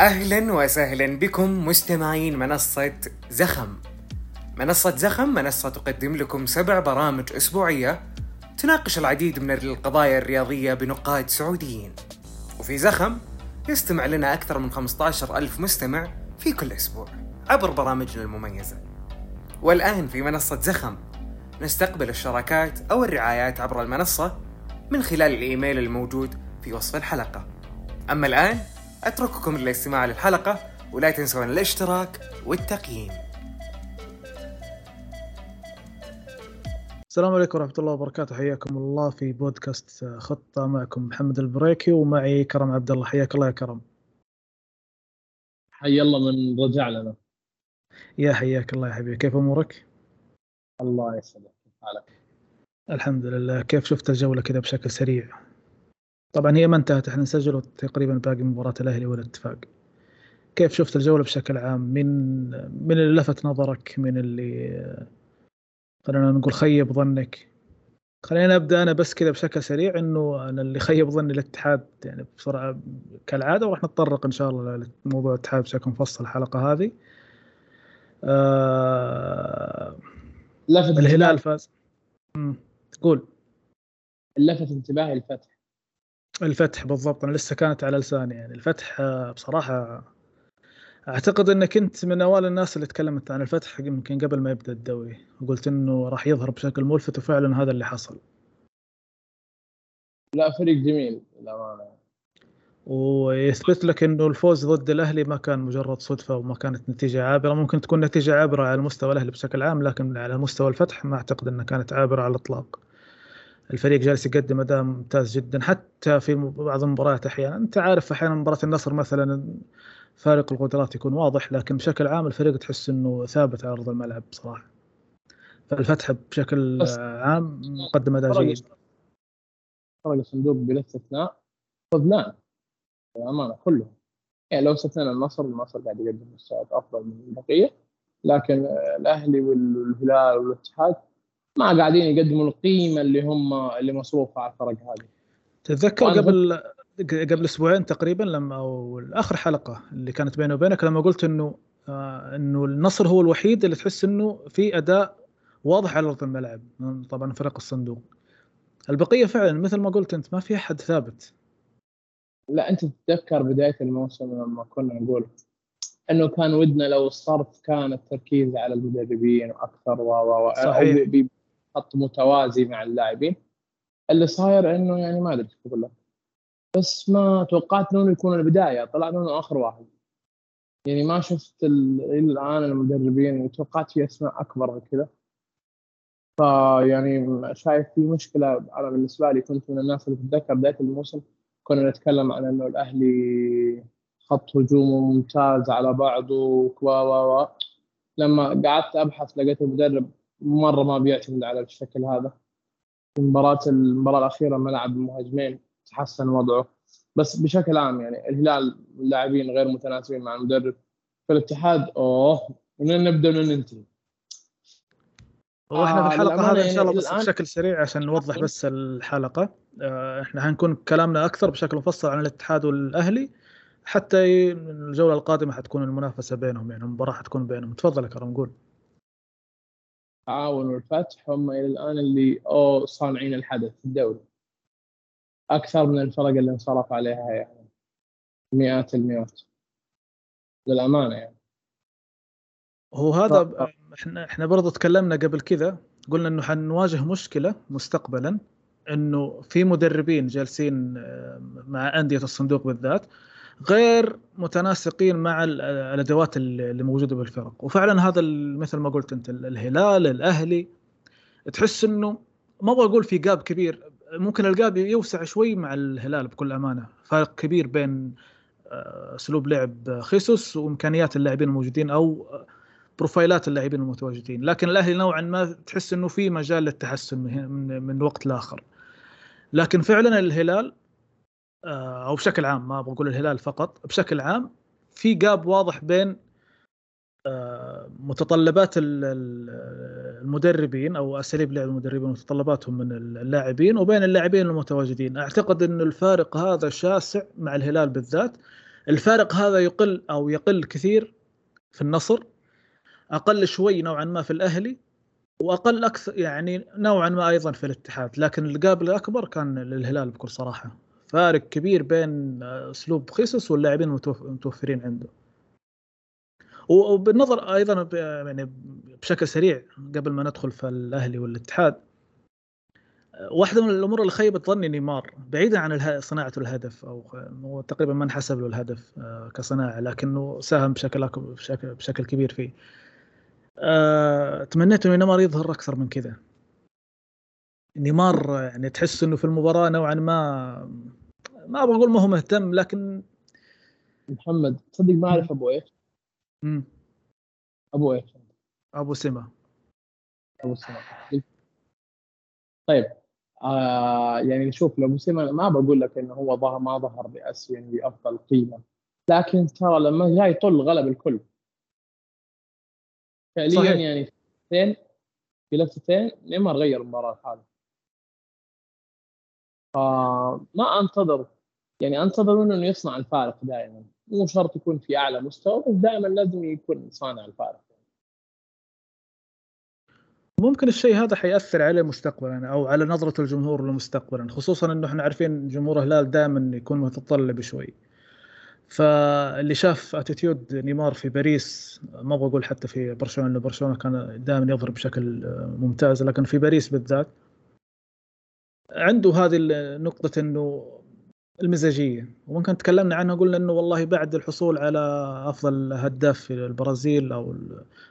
أهلا وسهلا بكم مستمعين منصة زخم. منصة زخم منصة تقدم لكم سبع برامج أسبوعية تناقش العديد من القضايا الرياضية بنقاد سعوديين. وفي زخم يستمع لنا أكثر من 15 ألف مستمع في كل أسبوع عبر برامجنا المميزة. والآن في منصة زخم نستقبل الشراكات أو الرعايات عبر المنصة من خلال الإيميل الموجود في وصف الحلقة. أما الآن أترككم للاستماع للحلقة ولا تنسون الاشتراك والتقييم. السلام عليكم ورحمة الله وبركاته. حياكم الله في بودكاست خطة معكم محمد البريكي ومعي كرم عبد الله. حياك الله يا كرم. حي الله من رجع لنا. يا حياك الله يا حبيبي. كيف أمورك؟ الله كيف حالك؟ الحمد لله. كيف شفت الجولة كذا بشكل سريع؟ طبعا هي ما انتهت. إحنا نسجل تقريبا باقي مباراة الأهلي والاتفاق كيف شفت الجولة بشكل عام؟ من من اللي لفت نظرك؟ من اللي خلينا نقول خيب ظنك؟ خلينا ابدا أنا بس كذا بشكل سريع إنه أنا اللي خيب ظني الاتحاد يعني بسرعة كالعادة وراح نتطرق إن شاء الله لموضوع الاتحاد بشكل مفصل الحلقة هذه. آه لفت الهلال فاز. قول. لفت انتباهي الفتح. الفتح بالضبط أنا لسه كانت على لساني يعني. الفتح آه، بصراحة أعتقد إنك انت من أوائل الناس اللي تكلمت عن الفتح يمكن قبل ما يبدأ الدوري. وقلت إنه راح يظهر بشكل ملفت وفعلا هذا اللي حصل. لا فريق جميل للأمانة. ويثبت لك إنه الفوز ضد الأهلي ما كان مجرد صدفة وما كانت نتيجة عابرة. ممكن تكون نتيجة عابرة على مستوى الأهلي بشكل عام لكن على مستوى الفتح ما أعتقد إنها كانت عابرة على الإطلاق. الفريق جالس يقدم أداء ممتاز جدا حتى في بعض المباريات أحيانا. أنت عارف أحيانا مباراة النصر مثلا فارق القدرات يكون واضح لكن بشكل عام الفريق تحس إنه ثابت على أرض الملعب بصراحه فالفتح بشكل عام مقدم أداء جيد. فرق الصندوق بلا استثناء فضلان للامانه كلهم يعني لو استثنينا النصر النصر قاعد يقدم مستويات أفضل من البقية لكن الأهلي والهلال والاتحاد ما قاعدين يقدموا القيمة اللي هم اللي مصروفه على الفرق هذه. تتذكر قبل قبل أسبوعين تقريبا لما أو آخر حلقة اللي كانت بيني وبينك لما قلت إنه آه إنه النصر هو الوحيد اللي تحس إنه في أداء واضح على أرض الملعب طبعا فرق الصندوق. البقية فعلا مثل ما قلت أنت ما في أحد ثابت. لا أنت تتذكر بداية الموسم لما كنا نقول إنه كان ودنا لو الصرف كان التركيز على المدربين وأكثر و و صحيح. خط متوازي مع اللاعبين. اللي صاير إنه يعني ما أدري أقول لك. بس ما توقعت انه يكون البداية طلع انه آخر واحد. يعني ما شفت إلى الآن المدربين توقعت في أسماء أكبر من كذا. فيعني شايف في مشكلة أنا بالنسبة لي كنت من الناس اللي تتذكر بداية الموسم كنا نتكلم عن إنه الأهلي خط هجومه ممتاز على بعضه و لما قعدت أبحث لقيت المدرب مرة ما بيعتمد على الشكل هذا. المباراة المباراة الأخيرة ملعب المهاجمين تحسن وضعه. بس بشكل عام يعني الهلال اللاعبين غير متناسبين مع المدرب. في الاتحاد أوه من نبدأ من ننتهي. وإحنا في الحلقة هذه إن شاء الله بس بشكل سريع عشان نوضح بس الحلقة. آه، إحنا حنكون كلامنا أكثر بشكل مفصل عن الاتحاد والأهلي. حتى الجولة القادمة حتكون المنافسة بينهم يعني المباراة حتكون بينهم. تفضل يا كرم قول. التعاون والفتح هم إلى الآن اللي أو صانعين الحدث في الدوري أكثر من الفرق اللي انصرف عليها يعني مئات المئات. للأمانة يعني. هو هذا إحنا إحنا برضه تكلمنا قبل كذا قلنا إنه حنواجه مشكلة مستقبلا إنه في مدربين جالسين آه، مع أندية الصندوق بالذات. غير متناسقين مع الأدوات اللي موجودة بالفرق. وفعلا هذا مثل ما قلت أنت الهلال الأهلي تحس إنه ما أبغى أقول في جاب كبير ممكن الجاب يوسع شوي مع الهلال بكل أمانة. فرق كبير بين آه، أسلوب لعب خيسوس وإمكانيات اللاعبين الموجودين أو بروفايلات اللاعبين المتواجدين. لكن الأهلي نوعا ما تحس إنه في مجال للتحسن من, من وقت لآخر. لكن فعلا الهلال آه، أو بشكل عام ما بقول الهلال فقط بشكل عام في جاب واضح بين آه، متطلبات المدربين أو أساليب لعب المدربين ومتطلباتهم من اللاعبين وبين اللاعبين المتواجدين. أعتقد إن الفارق هذا شاسع مع الهلال بالذات. الفارق هذا يقل أو يقل كثير في النصر أقل شوي نوعا ما في الأهلي وأقل أكثر يعني نوعا ما أيضا في الاتحاد لكن القابل الأكبر كان للهلال بكل صراحة. فارق كبير بين أسلوب خيسوس واللاعبين المتوفرين عنده. وبالنظر أيضا يعني بشكل سريع قبل ما ندخل في الأهلي والاتحاد واحدة من الأمور اللي خيبت ظني نيمار بعيدا عن صناعه الهدف أو تقريبا ما انحسب له الهدف آه، كصناعة لكنه ساهم بشكل بشكل, بشكل كبير فيه. تمنيت إنه نيمار يظهر أكثر من كذا. نيمار يعني تحس إنه في المباراة نوعا ما ما أبغى أقول ما هو مهتم لكن محمد تصدق ما أعرف أبو إيش؟ امم أبو إيش؟ أبو سما أبو سما طيب آه يعني شوف لو سيما ما بقول لك إنه هو ظهر ما ظهر باسيا بأفضل قيمة لكن ترى لما جاي يطل غلب الكل فعليا صحيح. يعني في في لفتين نيمار غير المباراة هذه فما أنتظر يعني انتظر منه أنه يصنع الفارق دائما. مو شرط يكون في أعلى مستوى بس دائما لازم يكون صانع الفارق. ممكن الشيء هذا حيأثر عليه مستقبلا أو على نظرة الجمهور له مستقبلا خصوصا إنه إحنا عارفين جمهور الهلال دائما يكون متطلب شوي. فاللي شاف attitude نيمار في باريس ما أبغى أقول حتى في برشلونة لأنه برشلونة كان دائما يظهر بشكل ممتاز لكن في باريس بالذات عنده هذه النقطة إنه المزاجية. وممكن تكلمنا عنها قلنا إنه والله بعد الحصول على أفضل هداف في البرازيل أو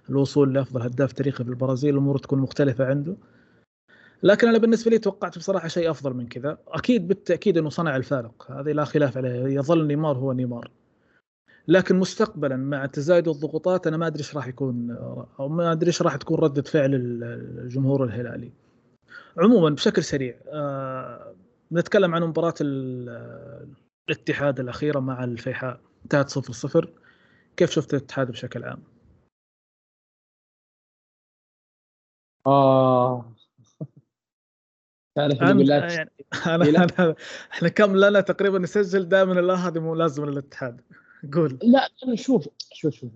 الوصول لأفضل هداف تاريخي في البرازيل الأمور تكون مختلفة عنده. لكن أنا بالنسبة لي توقعت بصراحة شيء أفضل من كذا. أكيد بالتأكيد إنه صنع الفارق. هذه لا خلاف عليه. يظل نيمار هو نيمار. لكن مستقبلا مع تزايد الضغوطات أنا ما أدري إيش راح يكون أو ما أدري إيش راح تكون ردة فعل الجمهور الهلالي. عموما بشكل سريع آه نتكلم عن مباراة الاتحاد الأخيرة مع الفيحاء انتهت صفر صفر. كيف شفت الاتحاد بشكل عام؟ آه. تعرف أنا, يعني أنا, أنا إحنا كم لنا تقريبا نسجل دائما لا هذه مو لازم للاتحاد. قول. لا أنا شوف شوف شوف.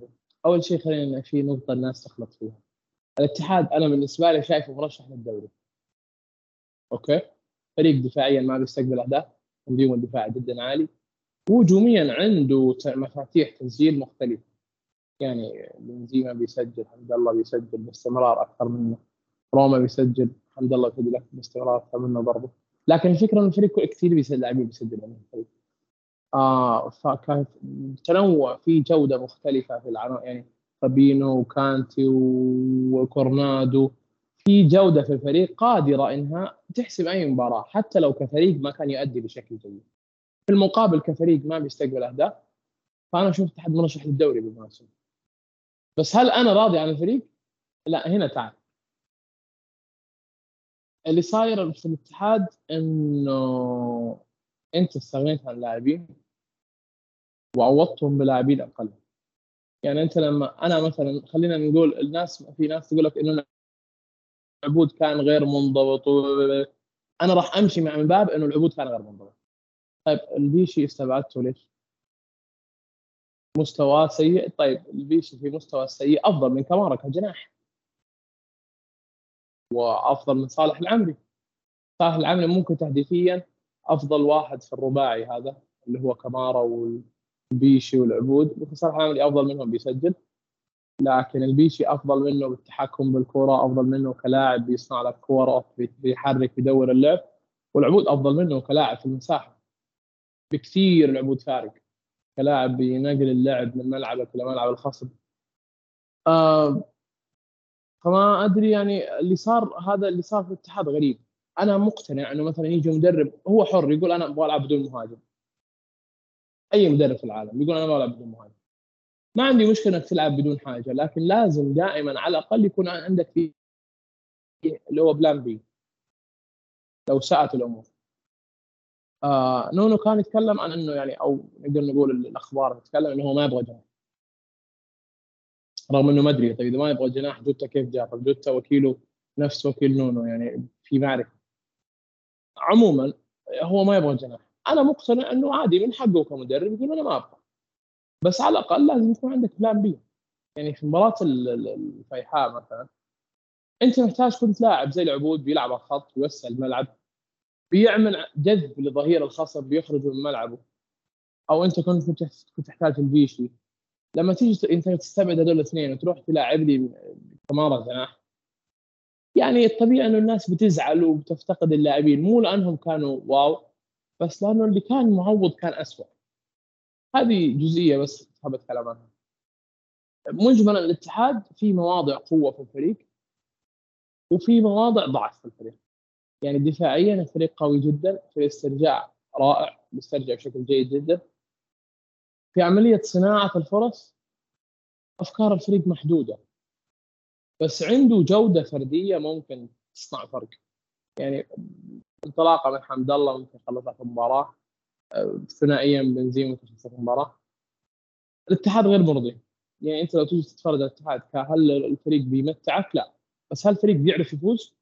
أول شيء خلينا في نقطة الناس تخلط فيها. الاتحاد أنا بالنسبة لي شايفه مرشح للدوري. أوكي؟ فريق دفاعيا ما بيستقبل أهداف تنظيمه الدفاعي جدا عالي. وهجوميا عنده مفاتيح تسجيل مختلفة. يعني بنزيما بيسجل حمد الله بيسجل باستمرار أكثر منه. روما بيسجل حمد الله بيسجل باستمرار أكثر منه برضه. لكن الفكرة إنه الفريق كثير بيسجل لاعبين بيسجل من الفريق آه فكان تنوع في جودة مختلفة في العناصر يعني فابينو وكانتي وكورنادو. في جودة في الفريق قادرة إنها تحسم أي مباراة حتى لو كفريق ما كان يؤدي بشكل جيد. في المقابل كفريق ما بيستقبل أهداف فأنا أشوف الاتحاد مرشح للدوري بالمناسبه. بس هل أنا راضي عن الفريق؟ لا هنا تعال. اللي صاير في الاتحاد إنه انت استغنيت عن لاعبين وعوضتهم بلاعبين أقل. يعني أنت لما أنا مثلا خلينا نقول الناس في ناس تقول لك إنه العبود كان غير منضبط و... أنا راح أمشي مع من باب إنه العبود كان غير منضبط. طيب البيشي استبعدته ليش؟ مستواه سيء؟ طيب البيشي في مستوى سيء أفضل من كمارا كجناح. وأفضل من صالح العمري. صالح العمري ممكن تهديفيا أفضل واحد في الرباعي هذا اللي هو كمارا والبيشي والعبود. ممكن صالح العمري أفضل منهم بيسجل. لكن البيشي أفضل منه بالتحكم بالكرة أفضل منه كلاعب بيصنع لك كورة بيحرك بيدور اللعب والعبود أفضل منه كلاعب في المساحة. بكثير العبود فارق. كلاعب بينقل اللعب من ملعبك إلى ملعب الخصم. آه فما أدري يعني اللي صار هذا اللي صار في الاتحاد غريب. أنا مقتنع إنه مثلا يجي مدرب هو حر يقول أنا أبغى ألعب بدون مهاجم. أي مدرب في العالم يقول أنا أبغى ألعب بدون مهاجم. ما عندي مشكلة إنك تلعب بدون حاجة لكن لازم دائما على الأقل يكون عندك في اللي هو بلان بي لو ساءت الأمور. آه نونو كان يتكلم عن إنه يعني أو نقدر نقول الأخبار تتكلم إنه هو ما يبغى جناح. رغم إنه ما أدري طيب إذا ما يبغى جناح جوتا كيف جاء؟ طيب جوتا وكيله نفس وكيل نونو يعني في معرفة. عموما هو ما يبغى جناح. أنا مقتنع إنه عادي من حقه كمدرب يقول أنا ما أبغى. بس على الأقل لازم يكون عندك plan B يعني في مباراة الفيحاء مثلا أنت محتاج كنت لاعب زي العبود بيلعب على الخط ويوسع الملعب بيعمل جذب لظهير الخصم بيخرجوا من ملعبه. أو أنت كنت كنت تحتاج البيشي لما تيجي أنت تستبعد هذول الاثنين وتروح تلاعب لي كمارة جناح. يعني الطبيعي إنه الناس بتزعل وبتفتقد اللاعبين. مو لأنهم كانوا واو بس لأنه اللي كان معوض كان اسوء هذه جزئية بس حاب اتكلم عنها مجملا الاتحاد في مواضع قوة في الفريق وفي مواضع ضعف في الفريق. يعني دفاعيا الفريق قوي جدا في الاسترجاع رائع بيسترجع بشكل جيد جدا. في عملية صناعة الفرص أفكار الفريق محدودة بس عنده جودة فردية ممكن تصنع فرق. يعني انطلاقه من حمد الله ممكن في المباراه ثنائيا بنزيما في المباراة الاتحاد غير مرضي يعني أنت لو تيجي تتفرج على الاتحاد هل الفريق بيمتعك؟ لا بس هل الفريق بيعرف يفوز؟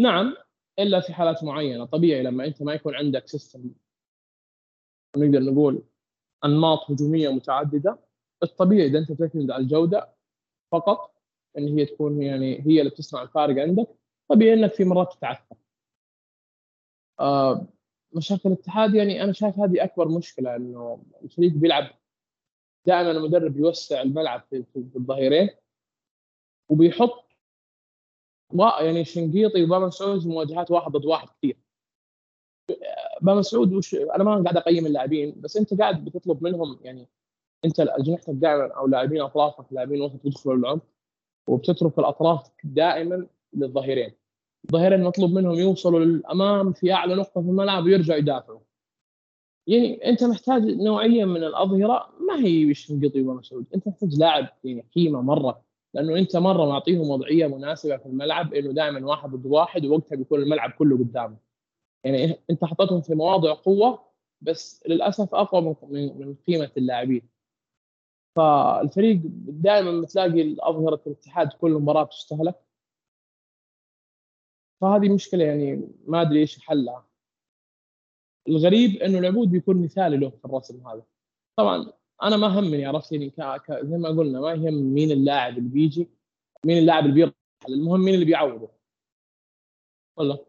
نعم إلا في حالات معينة طبيعي لما أنت ما يكون عندك سيستم نقدر نقول أنماط هجومية متعددة الطبيعي إذا أنت تعتمد على الجودة فقط إن هي تكون يعني هي اللي بتصنع الفارق عندك طبيعي إنك في مرات تتعثر. آه مشاكل الاتحاد يعني أنا شايف هذه أكبر مشكلة إنه الفريق بيلعب دائما المدرب يوسع الملعب في, الظهيرين وبيحط يعني شنقيطي وبابا مسعود مواجهات واحد ضد واحد كثير. بابا مسعود وش أنا ما قاعد أقيم اللاعبين بس أنت قاعد بتطلب منهم يعني أنت اجنحتك دائما أو لاعبين أطرافك لاعبين وسط يدخلوا العمق وبتترك الأطراف دائما للظهيرين. الظهيرين مطلوب منهم يوصلوا للأمام في أعلى نقطة في الملعب ويرجعوا يدافعوا. يعني أنت محتاج نوعيه من الأظهرة ما هي شنقيطي ومسعود أنت محتاج لاعب يعني قيمه مرة لأنه أنت مرة معطيهم وضعية مناسبة في الملعب إنه دائما واحد ضد واحد ووقتها بيكون الملعب كله قدامه. يعني أنت حطيتهم في مواضع قوة بس للأسف أقوى من من قيمة اللاعبين. فالفريق دائما بتلاقي اظهره الاتحاد كل مباراة تستهلك. فهذه مشكلة يعني ما أدري إيش حلها الغريب إنه العبود بيكون مثالي له في الرسم هذا. طبعا أنا ما همني عرفت يعني ك... ك... زي ما قلنا ما يهم مين اللاعب اللي بيجي مين اللاعب اللي بيرحل المهم مين اللي بيعوضه. والله.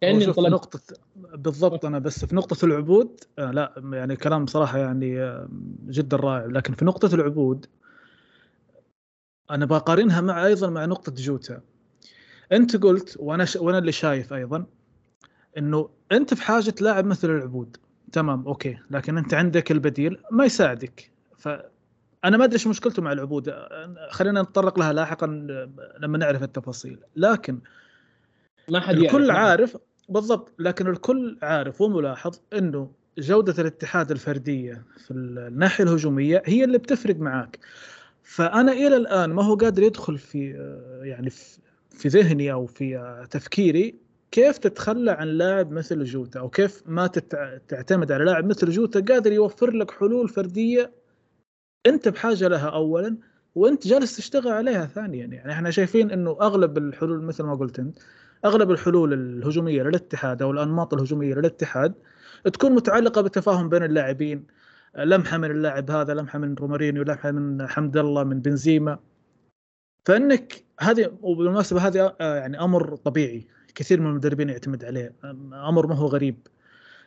كأني في نقطة بالضبط أنا بس في نقطة العبود آه لا يعني كلام صراحة يعني آه جدا رائع. لكن في نقطة العبود أنا بقارنها مع أيضا مع نقطة جوتا. انت قلت وأنا ش... وأنا اللي شايف أيضا إنه أنت في حاجة لاعب مثل العبود. تمام أوكي. لكن أنت عندك البديل ما يساعدك. ف أنا ما أدري إيش مشكلته مع العبود. خلينا نتطرق لها لاحقا لما نعرف التفاصيل. لكن ما حد الكل. عارف بالضبط. لكن الكل عارف وملاحظ إنه جودة الاتحاد الفردية في الناحية الهجومية هي اللي بتفرق معاك. فأنا إلى الآن ما هو قادر يدخل في يعني في ذهني أو في تفكيري كيف تتخلى عن لاعب مثل جوتا أو كيف ما تعتمد على لاعب مثل جوتا قادر يوفر لك حلول فردية أنت بحاجة لها اولا وأنت جالس تشتغل عليها ثانيا. يعني إحنا شايفين إنه أغلب الحلول مثل ما قلت أنت أغلب الحلول الهجومية للاتحاد أو الأنماط الهجومية للاتحاد تكون متعلقة بتفاهم بين اللاعبين. لمحة من اللاعب هذا لمحة من رومارينيو لمحة من حمد الله من بنزيما. فإنك هذه وبالمناسبة هذه آه، يعني أمر طبيعي. كثير من المدربين يعتمد عليه. أمر ما هو غريب.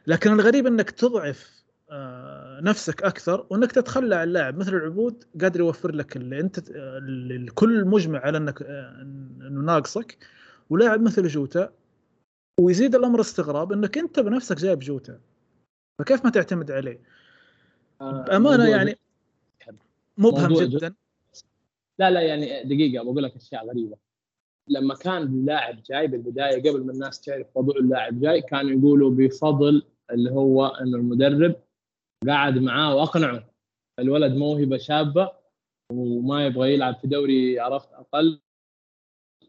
لكن الغريب إنك تضعف آه، نفسك أكثر وإنك تتخلى عن لاعب. مثل العبود قادر يوفر لك اللي أنت الكل مجمع على إنك آه، إنه ناقصك. ولاعب مثل جوتا ويزيد الأمر استغراب إنك أنت بنفسك جايب جوتا. فكيف ما تعتمد عليه؟ بأمانة يعني مبهم جدا. لا لا يعني دقيقة بقول لك أشياء غريبة. لما كان اللاعب جاي بالبداية قبل ما الناس تعرف موضوع اللاعب جاي كانوا يقولوا بفضل اللي هو إنه المدرب قاعد معاه وأقنعه. الولد موهبة شابة وما يبغى يلعب في دوري عرفت أقل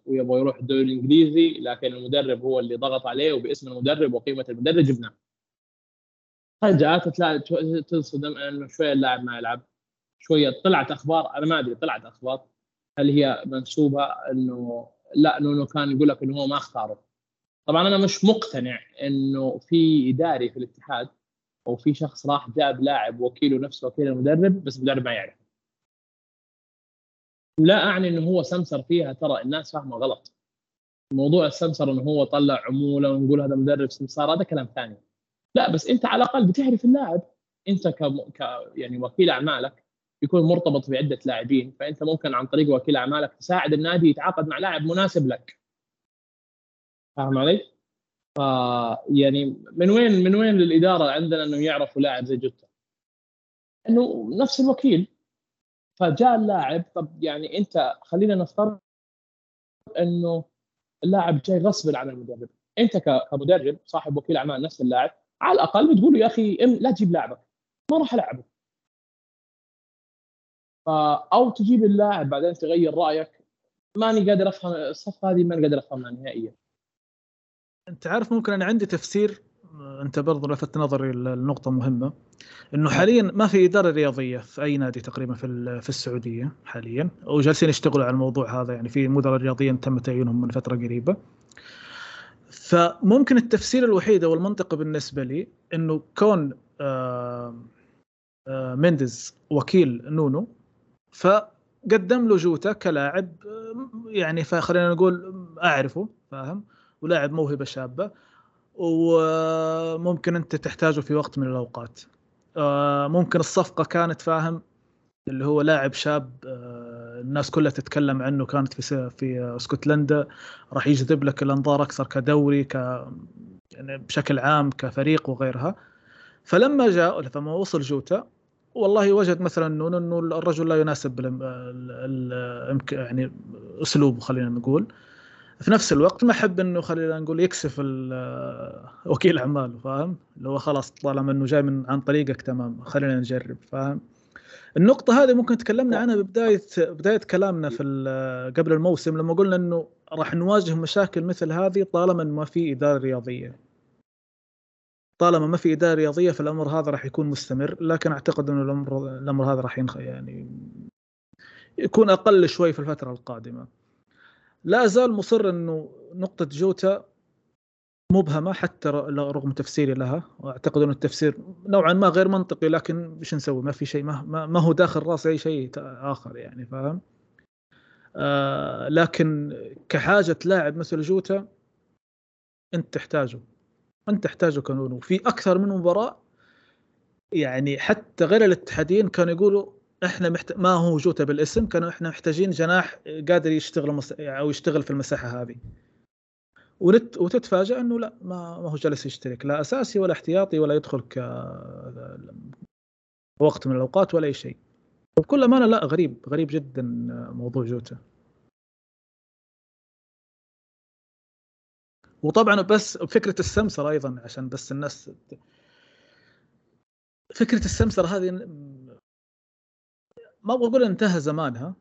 ويبغى يروح الدوري الإنجليزي لكن المدرب هو اللي ضغط عليه وباسم المدرب وقيمة المدرب جبناه. فجأة تلاقي تصدم إنه شوية اللاعب ما يلعب. شوية طلعت أخبار أنا ما أدري طلعت أخبار هل هي منسوبة إنه لا نونو كان يقول لك إنه هو ما اختاره. طبعا أنا مش مقتنع إنه في إداري في الاتحاد وفي شخص راح جاب لاعب وكيله نفس وكيل المدرب بس المدرب ما يعرف لا أعني إنه هو سمسر فيها ترى الناس فاهمة غلط. موضوع السمسر إنه هو طلع عمولة ونقول هذا مدرب سمسار هذا كلام ثاني. لا بس أنت على الأقل بتعرف اللاعب. أنت ك... ك يعني وكيل أعمالك يكون مرتبط بعدة لاعبين فأنت ممكن عن طريق وكيل أعمالك تساعد النادي يتعاقد مع لاعب مناسب لك. فاهم علي؟ ف يعني من وين من وين للإدارة عندنا انه يعرفوا لاعب زي جوتا؟ إنه نفس الوكيل. فجاء اللاعب طب يعني أنت خلينا نفترض إنه اللاعب جاي غصب عن المدرب. أنت كمدرب صاحب وكيل أعمال نفس اللاعب على الأقل بتقول له يا أخي لا تجيب لاعبك. ما راح العبه أو تجيب اللاعب بعدين تغير رأيك. ماني قادر أفهم الصفقه هذه ماني قادر افهمها نهائيا. أنت عارف ممكن أنا عندي تفسير أنت برضو لفت نظري لنقطة مهمة إنه حاليا ما في إدارة رياضية في أي نادي تقريبا في في السعودية حاليا وجالسين يشتغلوا على الموضوع هذا يعني في مدراء رياضيين تم تعيينهم من فترة قريبة. فممكن التفسير الوحيد أو المنطقي بالنسبة لي إنه كون آه، آه، مينديز وكيل نونو فقدم له جوتا كلاعب آه، يعني فخلينا نقول أعرفه فاهم؟ ولاعب موهبة شابة وممكن أنت تحتاجه في وقت من الأوقات. ممكن الصفقة كانت فاهم؟ اللي هو لاعب شاب الناس كلها تتكلم عنه كانت في في اسكتلندا راح يجذب لك الانظار أكثر كدوري ك يعني بشكل عام كفريق وغيرها. فلما جاء لما وصل جوتا والله وجد مثلا إنه إنه الرجل لا يناسب يعني أسلوبه خلينا نقول في نفس الوقت ما أحب إنه خلينا نقول يكسف وكيل أعماله فاهم؟ اللي هو خلاص طالما إنه جاي من عن طريقك تمام خلينا نجرب فاهم؟ النقطة هذه ممكن تكلمنا عنها ببداية بداية كلامنا في قبل الموسم لما قلنا إنه راح نواجه مشاكل مثل هذه طالما ما في إدارة رياضية. طالما ما في إدارة رياضية فالأمر هذا راح يكون مستمر لكن أعتقد إنه الأمر الأمر هذا راح ينخ يعني يكون أقل شوي في الفترة القادمة. لا أزال مصر إنه نقطة جوتا مبهمه حتى رغم تفسيري لها وأعتقد ان التفسير نوعا ما غير منطقي لكن إيش نسوي؟ ما في شيء ما, ما هو داخل راس أي شيء آخر يعني فاهم؟ آه لكن كحاجة لاعب مثل جوتا أنت تحتاجه. انت تحتاجه كنونو. في أكثر من مباراة يعني حتى غير الاتحاديين كانوا يقولوا إحنا محت... ما هو جوتا بالاسم كانوا إحنا محتاجين جناح قادر يشتغل مس... أو يشتغل في المساحة هذه. ونت وتتفاجأ إنه لا ما ما هو جالس يشترك لا أساسي ولا احتياطي ولا يدخل ك وقت من الأوقات ولا أي شيء. بكل أمانة لا غريب غريب جدا موضوع جوتا وطبعا بس فكرة السمسرة أيضا عشان بس الناس فكرة السمسرة هذه ما أبغى أقول انتهى زمانها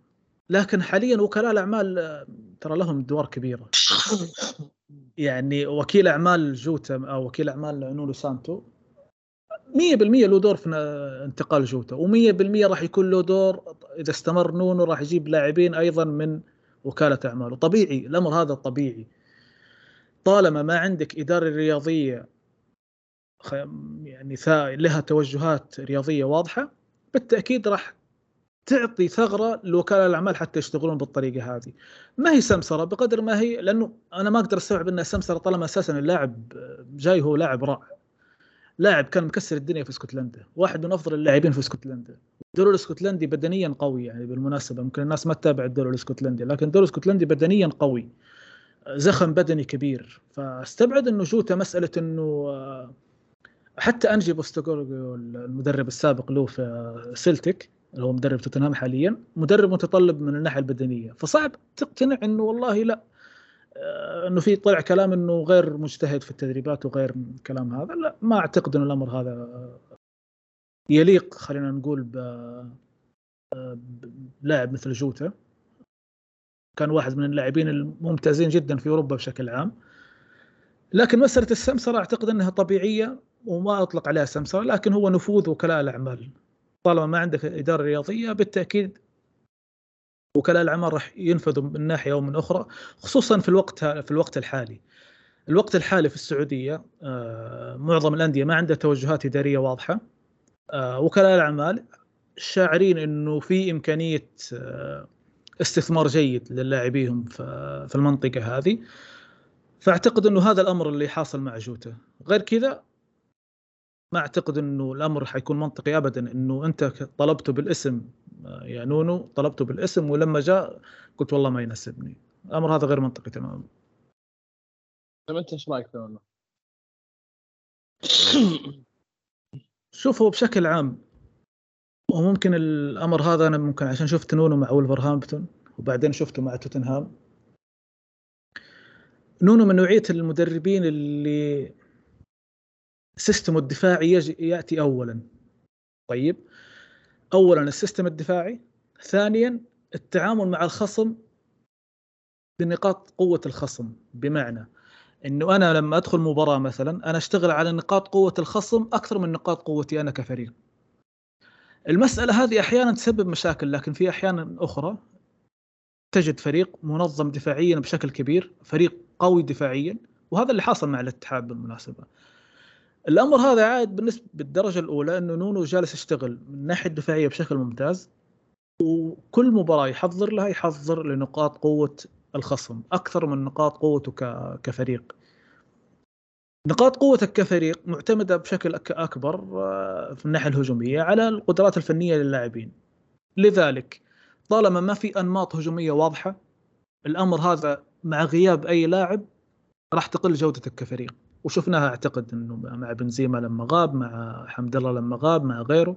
لكن حاليا وكلاء الأعمال ترى لهم ادوار كبيره يعني وكيل أعمال جوتا أو وكيل أعمال نونو سانتو 100% له دور في انتقال جوتا و100% راح يكون له دور إذا استمر نونو راح يجيب لاعبين أيضا من وكالة أعماله. طبيعي الأمر هذا طبيعي. طالما ما عندك إدارة رياضية يعني لها توجهات رياضية واضحة بالتأكيد راح تعطي ثغرة لوكلاء الأعمال حتى يشتغلون بالطريقة هذه. ما هي سمسرة بقدر ما هي لأنه أنا ما أقدر أستوعب انها سمسرة طالما أساسا اللاعب جاي هو لاعب رائع. لاعب كان مكسر الدنيا في اسكتلندا، واحد من أفضل اللاعبين في اسكتلندا. الدوري الاسكتلندي بدنيا قوي يعني بالمناسبة ممكن الناس ما تتابع الدوري الاسكتلندي لكن الدوري الاسكتلندي بدنيا قوي. زخم بدني كبير. فاستبعد إنه جوته مسألة إنه حتى أنجي بوستوغورغو المدرب السابق له في سلتك اللي هو مدرب توتنهام حاليا مدرب متطلب من الناحية البدنية. فصعب تقتنع إنه والله لا آه، إنه في طلع كلام إنه غير مجتهد في التدريبات وغير كلام هذا. لا ما أعتقد ان الأمر هذا يليق خلينا نقول بلاعب مثل جوتا. كان واحد من اللاعبين الممتازين جدا في أوروبا بشكل عام. لكن مسألة السمسرة أعتقد إنها طبيعية وما أطلق عليها سمسره لكن هو نفوذ وكلاء الاعمال طالما ما عندك إدارة رياضية بالتأكيد وكلاء الاعمال راح ينفذوا من ناحية أو من أخرى خصوصا في الوقت في الوقت الحالي. الوقت الحالي في السعودية آه، معظم الأندية ما عندها توجهات إدارية واضحة. آه، وكلاء الاعمال شاعرين إنه في إمكانية آه، استثمار جيد للاعبيهم في المنطقة هذه. فأعتقد إنه هذا الأمر اللي حاصل مع جوتا. غير كذا ما أعتقد إنه الأمر حيكون منطقي ابدا إنه أنت طلبته بالاسم يا نونو طلبته بالاسم ولما جاء قلت والله ما يناسبني. الأمر هذا غير منطقي تماما. طيب أنت إيش رأيك في شوفوا بشكل عام وممكن الأمر هذا أنا ممكن عشان شفت نونو مع ولفرهامبتون وبعدين شفته مع توتنهام. نونو من نوعية المدربين اللي system الدفاعي يجي يأتي اولا. طيب. اولا ال system الدفاعي ثانيا التعامل مع الخصم بنقاط قوة الخصم. بمعنى إنه أنا لما أدخل مباراة مثلا أنا أشتغل على نقاط قوة الخصم أكثر من نقاط قوتي أنا كفريق. المسألة هذه أحيانا تسبب مشاكل لكن في أحيانا أخرى تجد فريق منظم دفاعيا بشكل كبير فريق قوي دفاعيا وهذا اللي حاصل مع الاتحاد بالمناسبة. الأمر هذا عاد بالنسبة بالدرجة الأولى إنه نونو جالس يشتغل من الناحيه الدفاعية بشكل ممتاز وكل مباراة يحضر لها يحضر لنقاط قوة الخصم أكثر من نقاط قوته كفريق. نقاط قوتك كفريق معتمدة بشكل أكبر آه، في الناحية الهجومية على القدرات الفنية للاعبين. لذلك طالما ما في أنماط هجومية واضحة الأمر هذا مع غياب أي لاعب راح تقل جودتك كفريق. وشفناها أعتقد إنه مع بنزيما لما غاب مع حمد الله لما غاب مع غيره.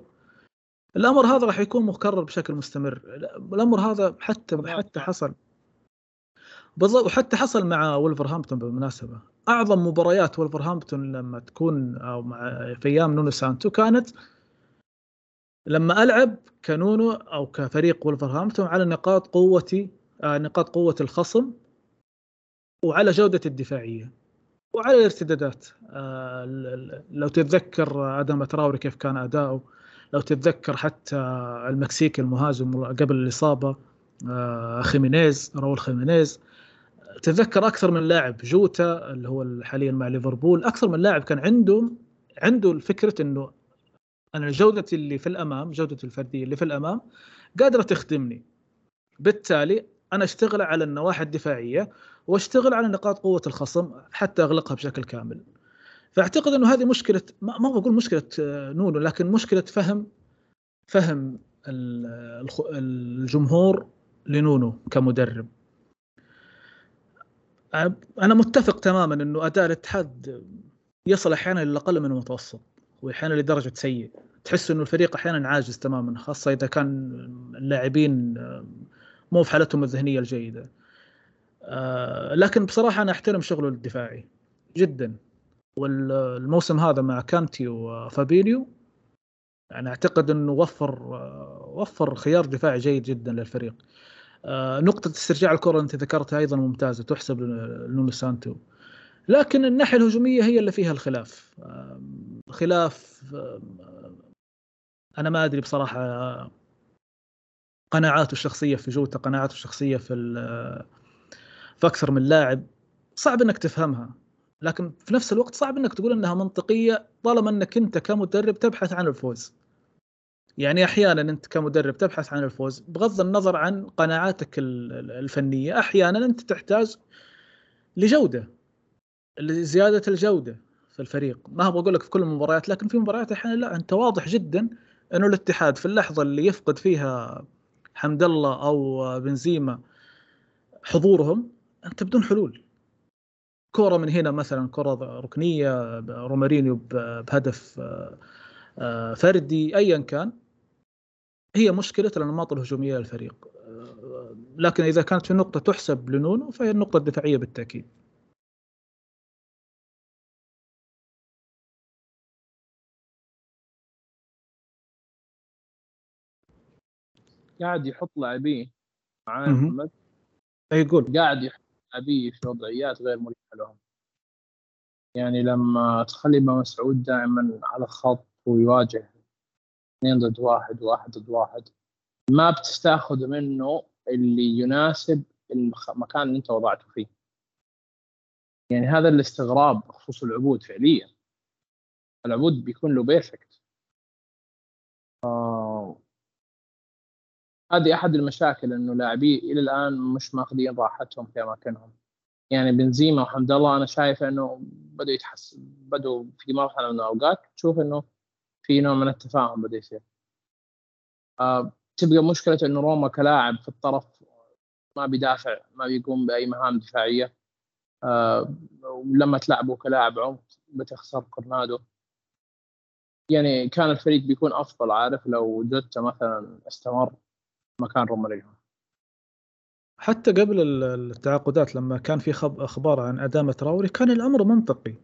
الأمر هذا راح يكون مكرر بشكل مستمر. الأمر هذا حتى حتى حصل. بالضبط. وحتى حصل مع ولفرهامبتون بالمناسبة. أعظم مباريات ولفرهامبتون لما تكون أو مع في أيام نونو سانتو كانت لما ألعب كنونو أو كفريق ولفرهامبتون على نقاط قوتي آه نقاط قوة الخصم وعلى جودة الدفاعية وعلى الارتدادات. آه لو تتذكر آدم تراوري كيف كان أداؤه لو تتذكر حتى المكسيكي المهاجم قبل الإصابة آه خيمينيز راول خيمينيز. تذكر أكثر من لاعب جوتا اللي هو حاليا مع ليفربول. أكثر من لاعب كان عندهم عنده الفكرة إنه أنا الجوده اللي في الأمام جوده الفردية اللي في الأمام قادرة تخدمني. بالتالي أنا أشتغل على النواحي الدفاعية وأشتغل على نقاط قوة الخصم حتى أغلقها بشكل كامل. فأعتقد إنه هذه مشكله ما بقول مشكلة آه، نونو لكن مشكلة فهم فهم الجمهور لنونو كمدرب. أنا متفق تماما إنه أداء الاتحاد يصل أحيانا للاقل من المتوسط واحيانا لدرجة سيء تحس إنه الفريق أحيانا عاجز تماما خاصة إذا كان اللاعبين مو في حالتهم الذهنية الجيدة. آه، لكن بصراحة أنا أحترم شغله الدفاعي جدا. والموسم هذا مع كانتي وفابينيو يعني أعتقد إنه وفر وفر خيار دفاعي جيد جدا للفريق. آه، نقطة استرجاع الكرة انت ذكرتها أيضا ممتازة تحسب لنونو سانتو. لكن الناحية الهجومية هي اللي فيها الخلاف. خلاف أنا ما أدري بصراحة قناعاته الشخصية في جوتا قناعاته الشخصية في في أكثر من لاعب صعب إنك تفهمها. لكن في نفس الوقت صعب إنك تقول إنها منطقية طالما إنك أنت كمدرب تبحث عن الفوز. يعني أحيانا أنت كمدرب تبحث عن الفوز بغض النظر عن قناعاتك الفنية أحيانا أنت تحتاج لجودة لزيادة الجودة في الفريق. ما هو بقول لك في كل المباريات لكن في مباريات أحيانا لا أنت واضح جدا انه الاتحاد في اللحظة اللي يفقد فيها حمد الله أو بنزيما حضورهم أنت بدون حلول. كرة من هنا مثلا كرة ركنية رومارينيو بهدف آه، آه، فردي ايا كان. هي مشكلة الأنماط الهجومية للفريق. لكن إذا كانت في نقطة تحسب لنونو فهي النقطة الدفاعية بالتأكيد. قاعد يحط لاعبيه معاه محمد. يقول؟ قاعد يحط لاعبيه في وضعيات غير مريحة لهم. يعني لما تخلي مسعود دائما على الخط ويواجه اثنين ضد واحد واحد ضد واحد. ما بتستاخذ منه اللي يناسب المكان اللي انت وضعته فيه. يعني هذا الاستغراب بخصوص العبود فعليا. العبود بيكون له بيرفكت آه هذه أحد المشاكل إنه لاعبي إلى الآن مش ماخذين راحتهم في أماكنهم. يعني بنزيما وحمد الله أنا شايف إنه بدوا يتحسن بدوا في مرحلة من الأوقات تشوف إنه في نوع من التفاهم بدا يصير آه تبقى مشكلة إنه روما كلاعب في الطرف ما بيدافع ما بيقوم بأي مهام دفاعية. آه لما تلعبه كلاعب عمق بتخسر كورنادو. يعني كان الفريق بيكون أفضل عارف؟ لو جوتا مثلا استمر مكان رومارينو حتى قبل التعاقدات لما كان في أخبار عن أدامة تراوري كان الأمر منطقي.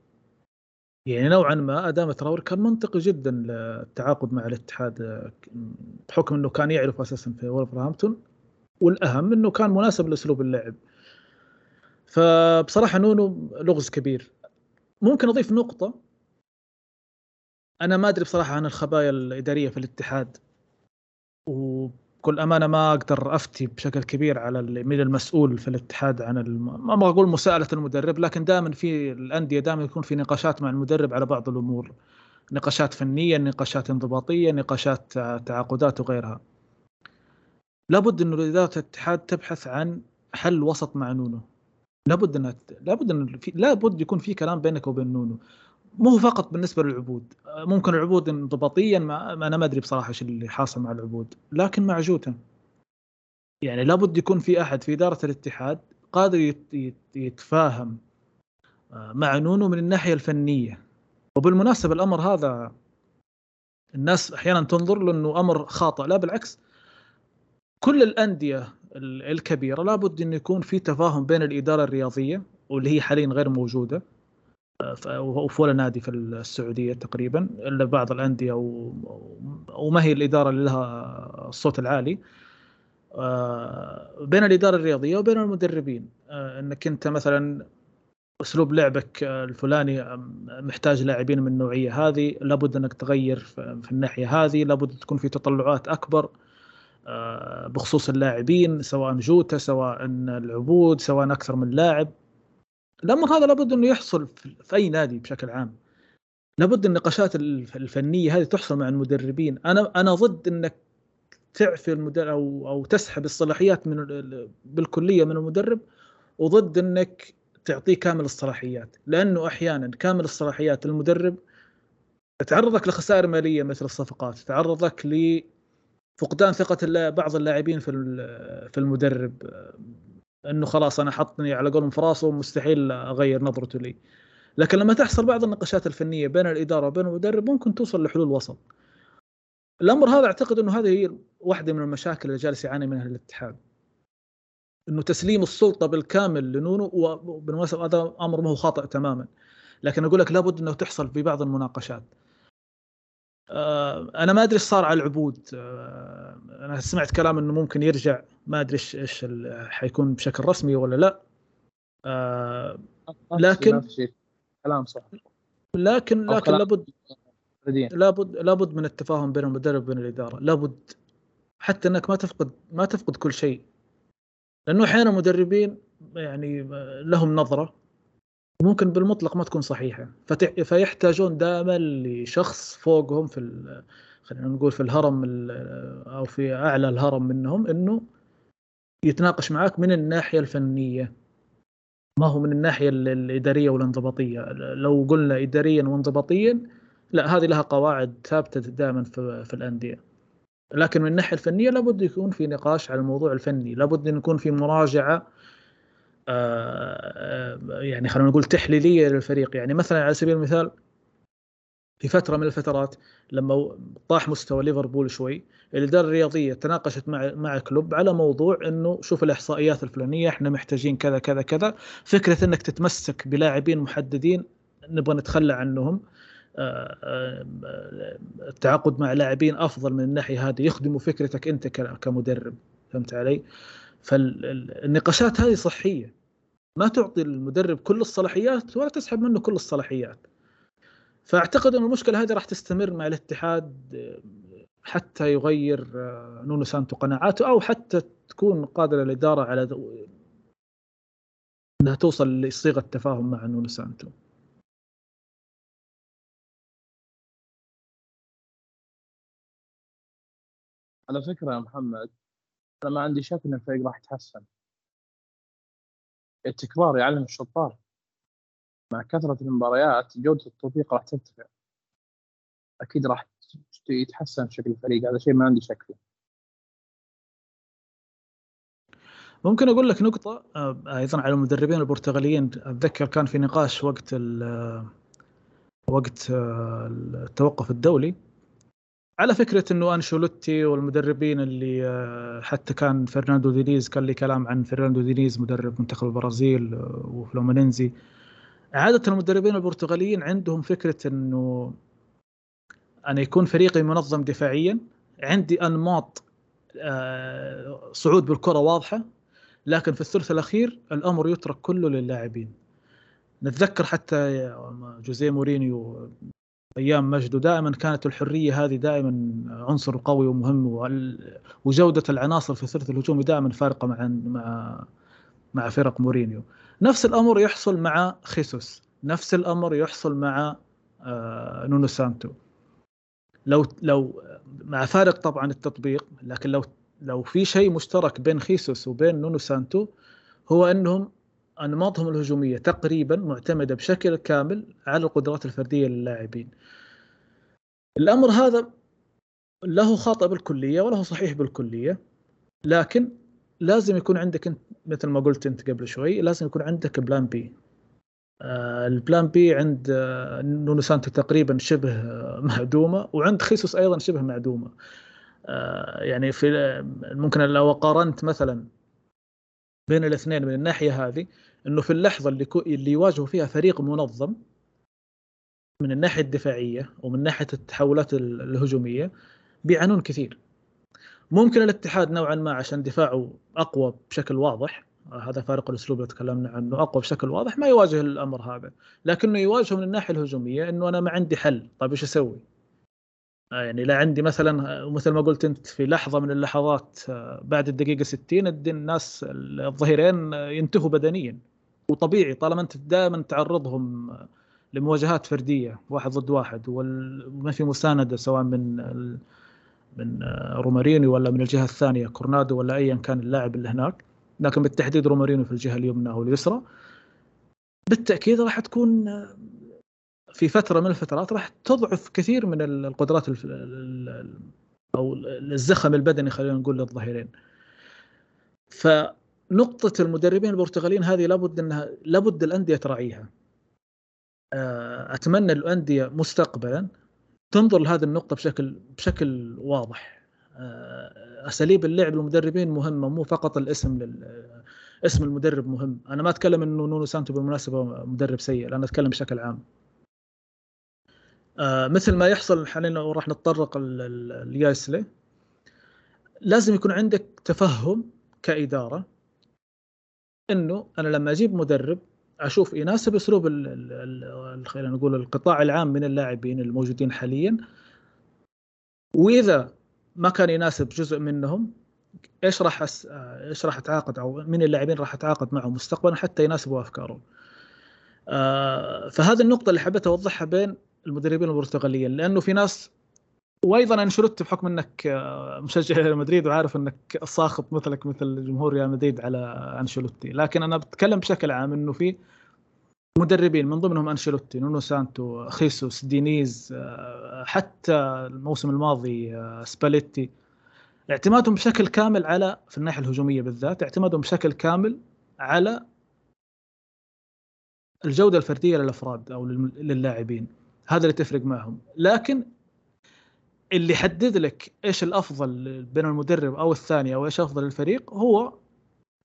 يعني نوعا ما ادامه تراوري كان منطقي جدا للتعاقد مع الاتحاد بحكم إنه كان يعرف أساسا في ولفرهامبتون والأهم إنه كان مناسب لأسلوب اللعب. فبصراحة نونو لغز كبير. ممكن أضيف نقطة. أنا ما أدري بصراحة عن الخبايا الإدارية في الاتحاد. وبكل أمانة ما أقدر أفتي بشكل كبير على من المسؤول في الاتحاد عن الم... ما أقول مساءلة المدرب لكن دائما في الأندية دائما يكون في نقاشات مع المدرب على بعض الأمور نقاشات فنية نقاشات انضباطية نقاشات تعاقدات وغيرها. لابد إنه إدارة الاتحاد تبحث عن حل وسط مع نونو. لابد ان لابد ان لابد يكون في كلام بينك وبين نونو. مو فقط بالنسبة للعبود. ممكن العبود انضباطيا ما أنا ما أدري بصراحة إيش اللي حاصل مع العبود لكن مع جوتا يعني لابد يكون في أحد في إدارة الاتحاد قادر يتفاهم آه، مع نونو من الناحية الفنية. وبالمناسبة الأمر هذا الناس أحيانا تنظر له إنه أمر خاطئ. لا بالعكس كل الأندية الكبيرة لابد انه يكون في تفاهم بين الإدارة الرياضية واللي هي حاليا غير موجودة وفي ولا نادي في السعودية تقريبا إلا بعض الأندية وما هي الإدارة اللي لها الصوت العالي. آه، بين الإدارة الرياضية وبين المدربين. آه، إنك أنت مثلا أسلوب لعبك الفلاني محتاج لاعبين من النوعية هذه لابد إنك تغير في الناحية هذه لابد تكون في تطلعات أكبر آه، بخصوص اللاعبين سواء جوتا سواء العبود سواء أكثر من لاعب. الامر هذا لابد إنه يحصل في أي نادي بشكل عام. لابد النقاشات الفنية هذه تحصل مع المدربين. أنا أنا ضد إنك تعفي المدرب أو أو تسحب الصلاحيات من بالكلية من المدرب وضد إنك تعطيه كامل الصلاحيات. لأنه أحيانا كامل الصلاحيات للمدرب تعرضك لخسائر مالية مثل الصفقات تعرضك لفقدان ثقة بعض اللاعبين في في المدرب. إنه خلاص أنا حطني على قولهم في راسه ومستحيل أغير نظرته لي. لكن لما تحصل بعض النقاشات الفنية بين الإدارة وبين المدرب ممكن توصل لحلول وسط. الأمر هذا أعتقد إنه هذه هي واحدة من المشاكل اللي جالس يعاني منها الاتحاد. إنه تسليم السلطة بالكامل لنونو وبالمناسبة هذا أمر ما هو خاطئ تماما. لكن أقول لك لابد إنه تحصل في بعض المناقشات. آه، أنا ما أدري إيش صار على العبود. آه، أنا سمعت كلام إنه ممكن يرجع ما أدري إيش إيش حيكون بشكل رسمي ولا لا. آه، لكن كلام صح. لكن لكن لابد لابد لابد من التفاهم بين المدرب وبين الإدارة. لابد حتى إنك ما تفقد ما تفقد كل شيء. لأنه أحيانا مدربين يعني لهم نظرة ممكن بالمطلق ما تكون صحيحة. فيحتاجون دائما لشخص فوقهم في خلينا نقول في الهرم أو في أعلى الهرم منهم إنه يتناقش معك من الناحية الفنية. ما هو من الناحية الإدارية والانضباطية. لو قلنا اداريا وانضباطيا لا هذه لها قواعد ثابتة دائما في, في الأندية. لكن من الناحية الفنية لابد يكون في نقاش على الموضوع الفني. لابد أن يكون في مراجعة آه، آه، يعني خلينا نقول تحليلية للفريق. يعني مثلا على سبيل المثال في فترة من الفترات لما طاح مستوى ليفربول شوي الإدارة الرياضية تناقشت مع مع كلوب على موضوع إنه شوف الإحصائيات الفلانية إحنا محتاجين كذا كذا كذا. فكرة إنك تتمسك بلاعبين محددين نبغى نتخلى عنهم. آه، التعاقد مع لاعبين أفضل من الناحية هذه يخدموا فكرتك أنت كمدرب. فهمت علي؟ فالنقاشات هذه صحية. ما تعطي المدرب كل الصلاحيات ولا تسحب منه كل الصلاحيات. فأعتقد ان المشكلة هذه راح تستمر مع الاتحاد حتى يغير آه، نونو سانتو قناعاته أو حتى تكون قادرة الإدارة على إنها توصل لصيغة تفاهم مع نونو سانتو. على فكرة يا محمد أنا ما عندي شك إن الفريق راح يتحسن. التكرار يعلم الشطار. مع كثرة المباريات جودة التوفيق راح ترتفع. أكيد راح يتحسن شكل الفريق هذا شيء ما عندي شك فيه. ممكن أقول لك نقطة آه، أيضا على المدربين البرتغاليين. أتذكر كان في نقاش وقت وقت آه، التوقف الدولي. على فكرة إنه أنشيلوتي والمدربين اللي آه، حتى كان فرناندو دينيز كان لي كلام عن فرناندو دينيز مدرب منتخب البرازيل وفلومينينزي. عادة المدربين البرتغاليين عندهم فكرة إنه أن يكون فريقي منظم دفاعيا. عندي أنماط صعود بالكرة واضحة. لكن في الثلث الأخير الأمر يترك كله للاعبين. نتذكر حتى جوزيه مورينيو أيام مجده دائما كانت الحرية هذه دائما عنصر قوي ومهم وجودة العناصر في الثلث الهجومي دائما فارقة مع مع مع فرق مورينيو. نفس الأمر يحصل مع خيسوس نفس الأمر يحصل مع آه، نونو سانتو لو لو مع فارق طبعا التطبيق لكن لو لو في شيء مشترك بين خيسوس وبين نونو سانتو هو أنهم أنماطهم الهجومية تقريبا معتمدة بشكل كامل على القدرات الفردية للاعبين. الأمر هذا له خاطئ بالكلية وله صحيح بالكلية لكن لازم يكون عندك انت مثل ما قلت انت قبل شوي لازم يكون عندك plan B. آه ال plan B عند آه نونو سانتو تقريبا شبه آه معدومة وعند خيسوس أيضا شبه معدومة. يعني في ممكن لو قارنت مثلا بين الاثنين من الناحية هذه إنه في اللحظة اللي اللي يواجهوا فيها فريق منظم من الناحية الدفاعية ومن ناحية التحولات الهجومية بيعانون كثير ممكن الاتحاد نوعا ما عشان دفاعه أقوى بشكل واضح هذا فارق الأسلوب اللي تكلمنا عنه أقوى بشكل واضح ما يواجه الأمر هذا لكنه يواجهه من الناحية الهجومية إنه أنا ما عندي حل طيب إيش أسوي؟ آه، يعني لا عندي مثلا مثل ما قلت أنت في لحظة من اللحظات آه، بعد الدقيقة 60 الناس الظهيرين ينتهوا بدنيا وطبيعي طالما أنت دائما تعرضهم لمواجهات فردية واحد ضد واحد وما في مساندة سواء من من آه، رومارينو ولا من الجهة الثانية كورنادو ولا ايا كان اللاعب اللي هناك. لكن بالتحديد رومارينو في الجهة اليمنى أو اليسرى. بالتأكيد راح تكون في فترة من الفترات راح تضعف كثير من القدرات أو الزخم البدني خلينا نقول للظهيرين. فنقطة المدربين البرتغاليين هذه لابد إنها لابد الأندية تراعيها. آه، أتمنى الأندية مستقبلا تنظر لهذه النقطة بشكل بشكل واضح. آه، أساليب اللعب للمدربين مهمة مو فقط الاسم لل اسم المدرب مهم، أنا ما أتكلم إنه نونو سانتو بالمناسبة مدرب سيء، أنا أتكلم بشكل عام. آه مثل ما يحصل حاليا وراح نتطرق لياسلي لازم يكون عندك تفهم كإدارة إنه أنا لما أجيب مدرب أشوف يناسب أسلوب خلينا نقول القطاع العام من اللاعبين الموجودين حاليا وإذا ما كان يناسب جزء منهم إيش راح أس... إيش راح أتعاقد أو من اللاعبين راح أتعاقد معهم مستقبلا حتى يناسبوا افكارهم. آه فهذه النقطة اللي حبيت أوضحها بين المدربين البرتغاليين لأنه في ناس وأيضا انشلوتي بحكم إنك آه، مشجع ريال مدريد وعارف إنك صاخب مثلك مثل جمهور ريال مدريد على أنشيلوتي لكن أنا بتكلم بشكل عام إنه في مدربين من ضمنهم أنشيلوتي نونو سانتو خيسوس دينيز آه، حتى الموسم الماضي آه، سباليتي. اعتمادهم بشكل كامل على في الناحية الهجومية بالذات اعتمادهم بشكل كامل على الجودة الفردية للأفراد أو للاعبين. هذا اللي تفرق معهم. لكن اللي يحدد لك إيش الأفضل بين المدرب أو الثاني أو إيش أفضل الفريق هو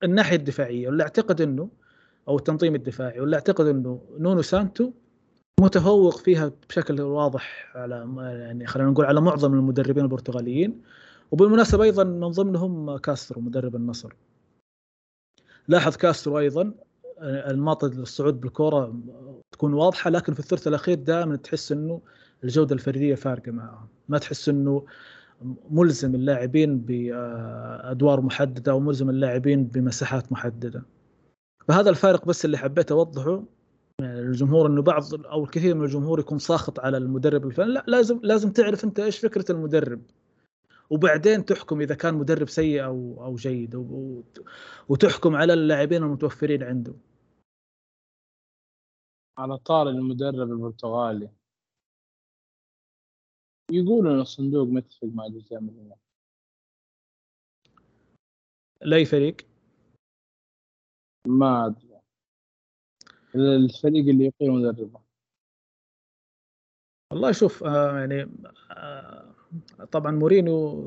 الناحية الدفاعية واللي أعتقد إنه أو التنظيم الدفاعي واللي أعتقد إنه نونو سانتو متفوق فيها بشكل واضح على يعني خلينا نقول على معظم المدربين البرتغاليين. وبالمناسبة أيضا من ضمنهم كاسترو مدرب النصر. لاحظ كاسترو أيضا انماط الصعود بالكرة تكون واضحة لكن في الثلث الأخير دائما تحس إنه الجودة الفردية فارقة معهم ما تحس إنه ملزم اللاعبين بادوار محددة أو ملزم اللاعبين بمساحات محددة. فهذا الفارق بس اللي حبيت أوضحه. الجمهور إنه بعض أو الكثير من الجمهور يكون ساخط على المدرب الفلاني. لا لازم لازم تعرف أنت إيش فكرة المدرب. وبعدين تحكم إذا كان مدرب سيء أو أو جيد. وتحكم على اللاعبين المتوفرين عنده. على طار المدرب البرتغالي. يقولوا ان الصندوق متفق مع جوزيه مورينيو لأي فريق؟ ما أدري. الفريق اللي يقيل مدربه. والله شوف آه يعني آه طبعا مورينيو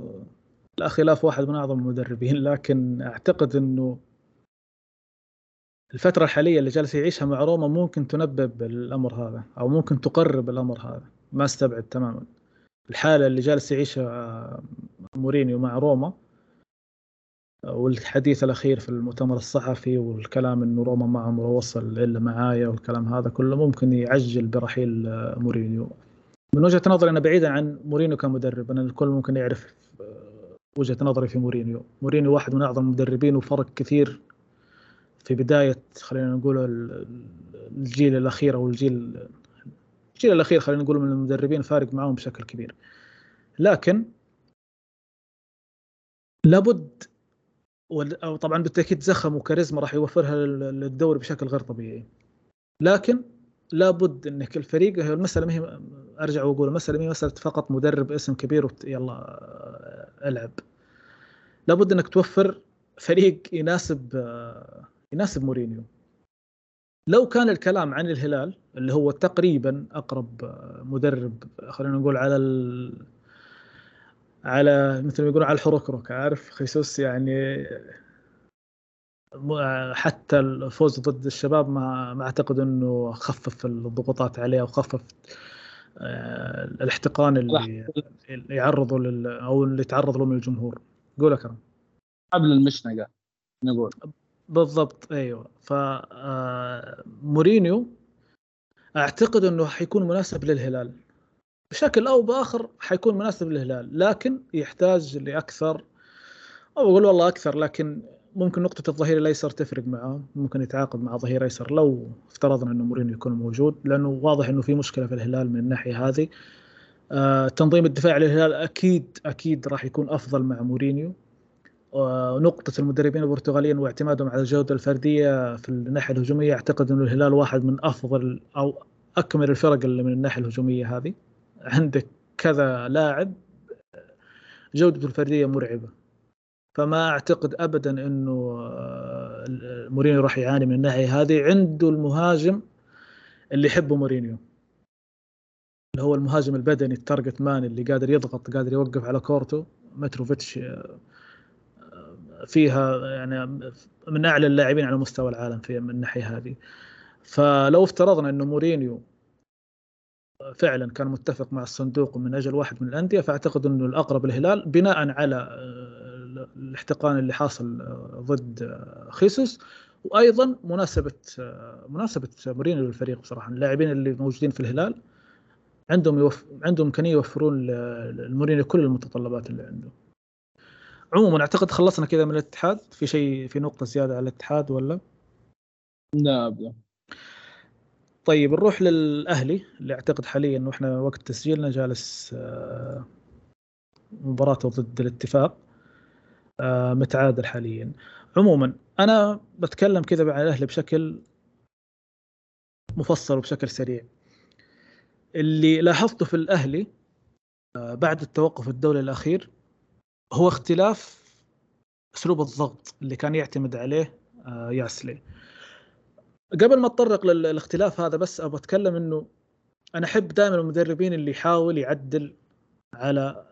لا خلاف واحد من أعظم المدربين لكن أعتقد إنه الفترة الحالية اللي جالس يعيشها مع روما ممكن تنبب الأمر هذا أو ممكن تقرب الأمر هذا. ما أستبعد تماما. الحالة اللي جالس يعيشها مورينيو مع روما. والحديث الأخير في المؤتمر الصحفي والكلام إنه روما ما عمره وصل إلا معايا والكلام هذا كله ممكن يعجل برحيل مورينيو. من وجهة نظري أنا بعيدا عن مورينيو كمدرب أنا الكل ممكن يعرف وجهة نظري في مورينيو. مورينيو واحد من أعظم المدربين وفرق كثير في بداية خلينا نقول الجيل الأخير أو الجيل الجيل الأخير خلينا نقول من المدربين فارق معهم بشكل كبير. لكن لابد طبعا بالتأكيد زخم وكاريزما راح يوفرها للدوري بشكل غير طبيعي. لكن لابد إنك الفريق هي المسألة ما هي أرجع وأقول المسألة ما هي مسألة فقط مدرب اسم كبير وت... يلا ألعب. لابد إنك توفر فريق يناسب يناسب مورينيو. لو كان الكلام عن الهلال اللي هو تقريبا أقرب مدرب خلينا نقول على ال... على مثل ما يقولون على الحركرك عارف؟ خيسوس يعني حتى الفوز ضد الشباب ما ما أعتقد إنه خفف الضغوطات عليه أو خفف آه، الاحتقان اللي يعرضوا لل أو اللي تعرض له من الجمهور. قول اكرم قبل المشنقة نقول. بالضبط أيوه ف آه، مورينيو أعتقد إنه حيكون مناسب للهلال بشكل أو بآخر حيكون مناسب للهلال لكن يحتاج لأكثر أو أقول والله أكثر لكن ممكن نقطة الظهير الأيسر تفرق معاه، ممكن يتعاقد مع ظهير أيسر لو افترضنا إنه مورينيو يكون موجود لأنه واضح إنه في مشكلة في الهلال من الناحية هذه. آه تنظيم الدفاع للهلال أكيد أكيد راح يكون أفضل مع مورينيو. آه نقطة المدربين البرتغاليين واعتمادهم على الجودة الفردية في الناحية الهجومية أعتقد إنه الهلال واحد من أفضل أو أكمل الفرق اللي من الناحية الهجومية هذه. عندك كذا لاعب جودته الفردية مرعبة. فما أعتقد ابدا إنه آه، مورينيو راح يعاني من الناحية هذه. عنده المهاجم اللي يحبه مورينيو. اللي هو المهاجم البدني ال target man اللي قادر يضغط قادر يوقف على كورته. متروفيتش آه، فيها يعني من أعلى اللاعبين على مستوى العالم في من الناحيه هذه فلو افترضنا إنه مورينيو فعلا كان متفق مع الصندوق من أجل واحد من الأندية فأعتقد إنه الأقرب الهلال بناء على الاحتقان اللي حاصل ضد خيسوس وأيضا مناسبة مناسبة مورينيو للفريق بصراحة اللاعبين اللي موجودين في الهلال عندهم يوف... عندهم إمكانية يوفرون لمورينيو كل المتطلبات اللي عنده. عموما أعتقد خلصنا كذا من الاتحاد. في شيء في نقطة زيادة على الاتحاد ولا؟ لا أبدا. طيب نروح للأهلي اللي أعتقد حاليا إنه إحنا وقت تسجيلنا جالس آه، مباراته ضد الاتفاق آه، متعادل حاليا. عموما أنا بتكلم كذا عن الأهلي بشكل مفصل وبشكل سريع. اللي لاحظته في الأهلي آه، بعد التوقف الدولي الأخير هو اختلاف أسلوب الضغط اللي كان يعتمد عليه ياسلي. قبل ما اتطرق للاختلاف هذا بس أبغى أتكلم إنه أنا أحب دائما المدربين اللي يحاول يعدل على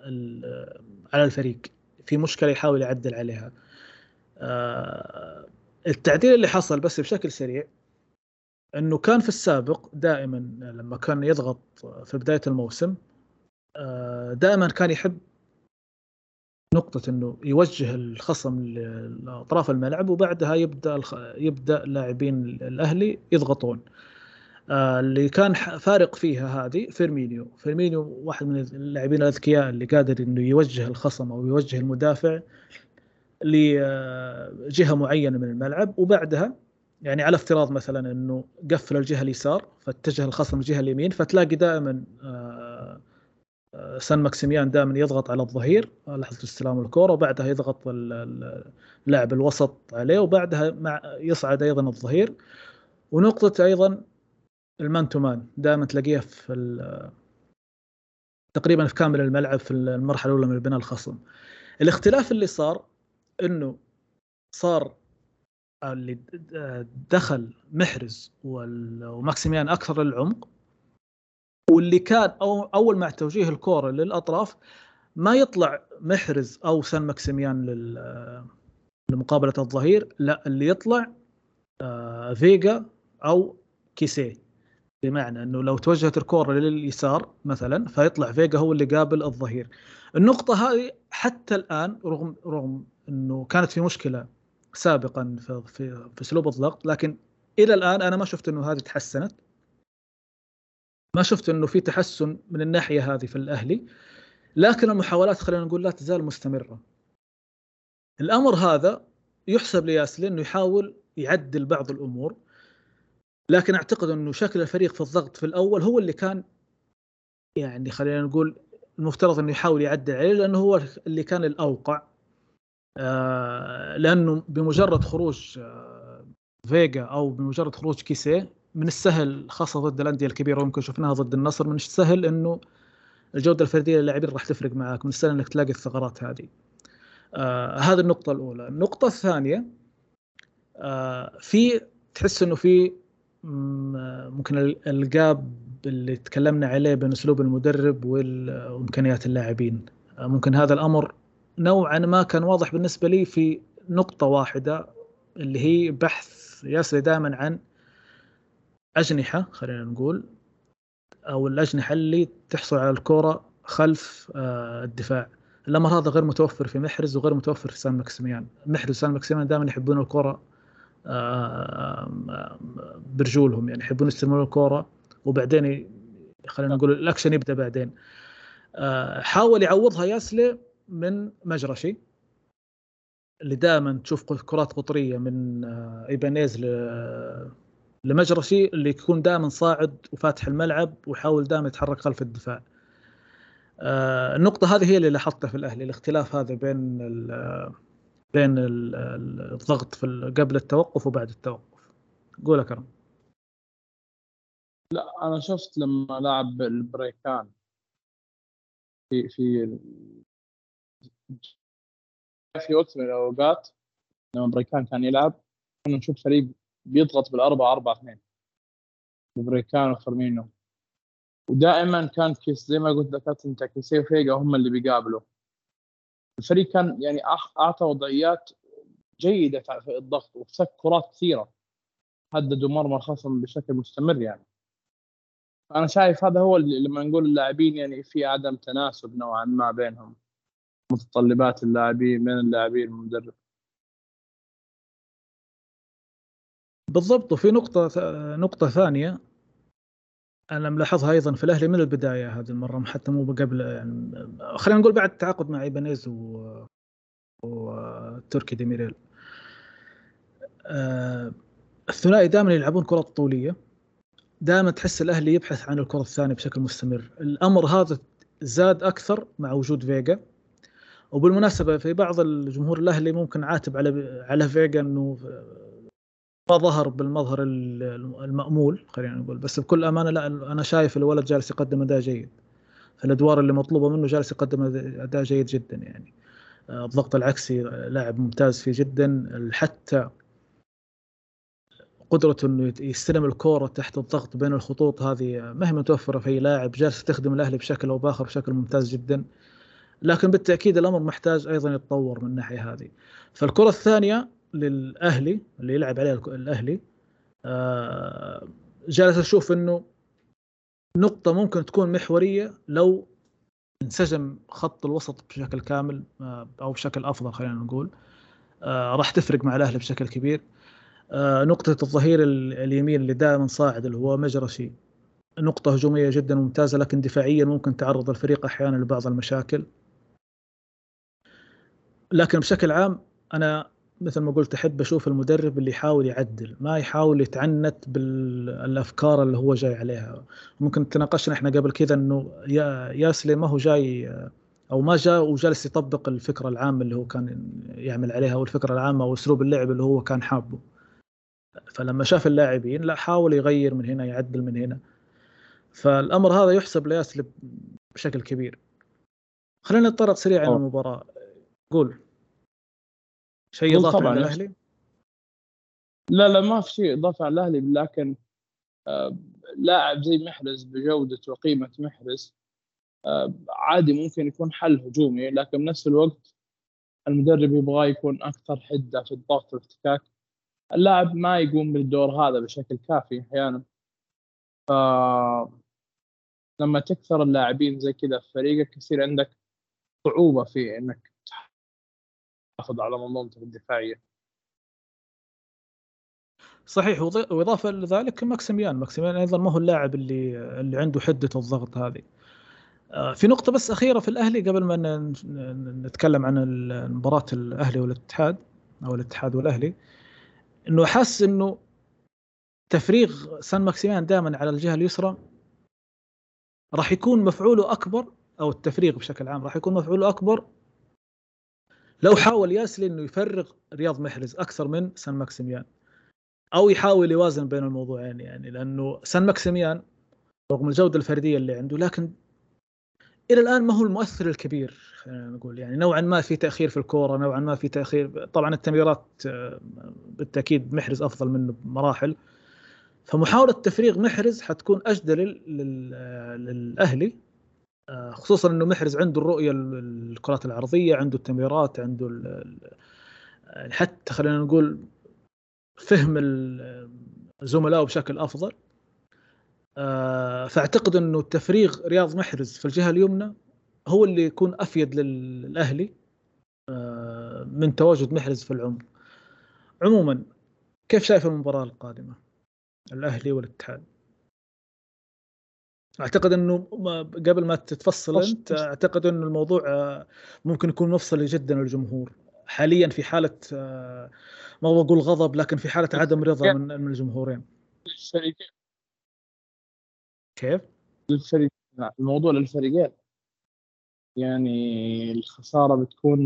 على الفريق. في مشكلة يحاول يعدل عليها. آه، التعديل اللي حصل بس بشكل سريع إنه كان في السابق دائما لما كان يضغط في بداية الموسم آه، دائما كان يحب نقطة إنه يوجه الخصم لأطراف الملعب وبعدها يبدأ يبدأ لاعبين الأهلي يضغطون. آه اللي كان فارق فيها هذه فيرمينو، فيرمينو واحد من اللاعبين الأذكياء اللي قادر إنه يوجه الخصم أو يوجه المدافع لجهه معينة من الملعب وبعدها يعني على افتراض مثلا إنه قفل الجهة اليسار فاتجه الخصم الجهه اليمين فتلاقي دائما آه، آه، سان ماكسيميان دائما يضغط على الظهير لحظة استلام الكره وبعدها يضغط اللاعب الوسط عليه وبعدها مع يصعد أيضا الظهير. ونقطة أيضا ال man to man دائما تلاقيها في تقريبا في كامل الملعب في المرحلة الأولى من بناء الخصم. الاختلاف اللي صار إنه صار اللي دخل محرز وماكسيميان أكثر للعمق واللي كان أو أول مع توجيه الكورة للأطراف ما يطلع محرز أو سان ماكسيميان لمقابلة الظهير لا اللي يطلع آه، فيجا أو كيسيه بمعنى إنه لو توجهت الكورة لليسار مثلا فيطلع فيجا هو اللي قابل الظهير. النقطة هذه حتى الآن رغم رغم إنه كانت في مشكلة سابقا في في, في أسلوب الضغط لكن إلى الآن أنا ما شفت إنه هذه تحسنت. ما شفت إنه في تحسن من الناحية هذه في الأهلي لكن المحاولات خلينا نقول لا تزال مستمرة. الأمر هذا يحسب لياسلي إنه يحاول يعدل بعض الأمور لكن أعتقد إنه شكل الفريق في الضغط في الأول هو اللي كان يعني خلينا نقول المفترض إنه يحاول يعدل عليه لأنه هو اللي كان الأوقع. آه، لأنه بمجرد خروج آه، فيجا أو بمجرد خروج كيسيه من السهل خاصة ضد الأندية الكبيرة ويمكن شفناها ضد النصر من السهل إنه الجودة الفردية للاعبين راح تفرق معك من السهل إنك تلاقي الثغرات هذه. آه هذه النقطة الأولى. النقطة الثانية آه في تحس إنه في ممكن الجاب اللي تكلمنا عليه بين أسلوب المدرب وامكانيات اللاعبين. آه ممكن هذا الأمر نوعا ما كان واضح بالنسبة لي في نقطة واحدة اللي هي بحث ياسر دائما عن أجنحة خلينا نقول أو الأجنحة اللي تحصل على الكره خلف آه، الدفاع. الامر هذا غير متوفر في محرز وغير متوفر في سان ماكسيميان. محرز وسان ماكسيميان دائما يحبون الكره آه، برجولهم يعني يحبون يستلمون الكره وبعدين خلينا نقول الأكشن يبدأ بعدين. آه، حاول يعوضها يايسله من مجرشي اللي دائما تشوف كرات قطرية من إيبانيز لمجرشي اللي يكون دائما صاعد وفاتح الملعب ويحاول دائما يتحرك خلف الدفاع. آه، النقطة هذه هي اللي لاحظتها في الأهلي الاختلاف هذا بين ال بين ال الضغط في قبل التوقف وبعد التوقف. قول كرم. لا أنا شفت لما لعب البريكان في في في وقت من الأوقات لما بريكان كان يلعب كنا نشوف فريق بيضغط بالأربعة أربعة اثنين. بريكان وفيرمينو ودائما كان كيسي زي ما قلت لك انت كيسي وفيجا هم اللي بيقابلوا. الفريق كان يعني أعطى وضعيات جيدة في الضغط وسك كرات كثيرة. هددوا مرمى الخصم بشكل مستمر يعني. أنا شايف هذا هو اللي لما نقول اللاعبين يعني في عدم تناسب نوعا ما بينهم. متطلبات اللاعبين من اللاعبين والمدرب بالضبط. وفي نقطة نقطة ثانية أنا ملاحظها أيضا في الأهلي من البداية هذه المرة حتى مو قبل يعني خلينا نقول بعد التعاقد مع إيبانيز و... والتركي ديميرال. آه الثنائي دائما يلعبون كرات طولية. دائما تحس الأهلي يبحث عن الكرة الثانية بشكل مستمر. الأمر هذا زاد أكثر مع وجود فيجا وبالمناسبة في بعض الجمهور الأهلي ممكن عاتب على على فيجا أنه ما ظهر بالمظهر المأمول خلينا نقول. بس بكل أمانة لا أنا شايف الولد جالس يقدم أداء جيد. في الأدوار اللي مطلوبة منه جالس يقدم اداء جيد جدا يعني. آه، الضغط العكسي لاعب ممتاز فيه جدا. حتى قدرته إنه يستلم الكورة تحت الضغط بين الخطوط هذه ما هي متوفره في أي لاعب جالس يستخدم الأهلي بشكل أو بآخر بشكل ممتاز جدا. لكن بالتأكيد الأمر محتاج أيضا يتطور من الناحية هذه. فالكرة الثانية للأهلي اللي يلعب عليها الأهلي. آه، جالس أشوف إنه نقطة ممكن تكون محورية لو انسجم خط الوسط بشكل كامل آه، أو بشكل أفضل خلينا نقول. آه، راح تفرق مع الأهلي بشكل كبير. نقطة الظهير اليمين اللي دائما صاعد اللي هو مجرشي. نقطة هجومية جدا ممتازة لكن دفاعيا ممكن تعرض الفريق أحيانا لبعض المشاكل. لكن بشكل عام أنا مثل ما قلت أحب أشوف المدرب اللي يحاول يعدل ما يحاول يتعنت بالأفكار اللي هو جاي عليها. ممكن تناقشنا إحنا قبل كذا إنه يا ياسلي ما هو جاي أو ما جاء وجالس يطبق الفكرة العامة اللي هو كان يعمل عليها أو الفكرة العامة أو أسلوب اللعب اللي هو كان حابه. فلما شاف اللاعبين لا حاول يغير من هنا يعدل من هنا. فالأمر هذا يحسب لياسلي بشكل كبير. خلينا نتطرق سريعا المباراه قول. شيء اضافي على الأهلي؟ لا لا ما في شيء اضافي على الأهلي لكن آه لاعب زي محرز بجودة وقيمة محرز آه عادي ممكن يكون حل هجومي لكن بنفس الوقت المدرب يبغاه يكون أكثر حدة في الضغط والاحتكاك اللاعب ما يقوم بالدور هذا بشكل كافي أحيانا ف لما تكثر اللاعبين زي كذا في فريقك يصير عندك صعوبة في إنك تحافظ على منظومتك الدفاعية. صحيح وإضافة لذلك ماكسيميان. ماكسيميان أيضا ما هو اللاعب اللي اللي عنده حدة الضغط هذه. آه، في نقطة بس أخيرة في الأهلي قبل ما نتكلم عن مباراة الأهلي والاتحاد أو الاتحاد والأهلي. إنه احس إنه تفريغ سان ماكسيميان دائما على الجهة اليسرى راح يكون مفعوله أكبر أو التفريغ بشكل عام راح يكون مفعوله أكبر لو حاول يايسله إنه يفرغ رياض محرز أكثر من سان ماكسيميان أو يحاول يوازن بين الموضوعين يعني لأنه سان ماكسيميان رغم الجودة الفردية اللي عنده لكن إلى الآن ما هو المؤثر الكبير خلينا نقول يعني نوعا ما في تأخير في الكورة نوعا ما في تأخير طبعا التمريرات آه، بالتأكيد محرز أفضل منه بمراحل فمحاولة تفريغ محرز حتكون اجدى للأهلي خصوصا إنه محرز عنده الرؤية الكرات العرضية عنده التمريرات عنده حتى خلينا نقول فهم زملائه بشكل أفضل. آه، فأعتقد إنه تفريغ رياض محرز في الجهة اليمنى هو اللي يكون أفيد للأهلي آه، من تواجد محرز في العمق عموما كيف شايف المباراة القادمة؟ الأهلي والاتحاد. أعتقد إنه قبل ما تتفصل أنت أعتقد إنه الموضوع آه، ممكن يكون مفصلي جدا للجمهور. حاليا في حالة ما بقول غضب لكن في حالة عدم رضا من من الجمهورين. الشركات كيف؟ للفريق الموضوع للفريقين. يعني الخسارة بتكون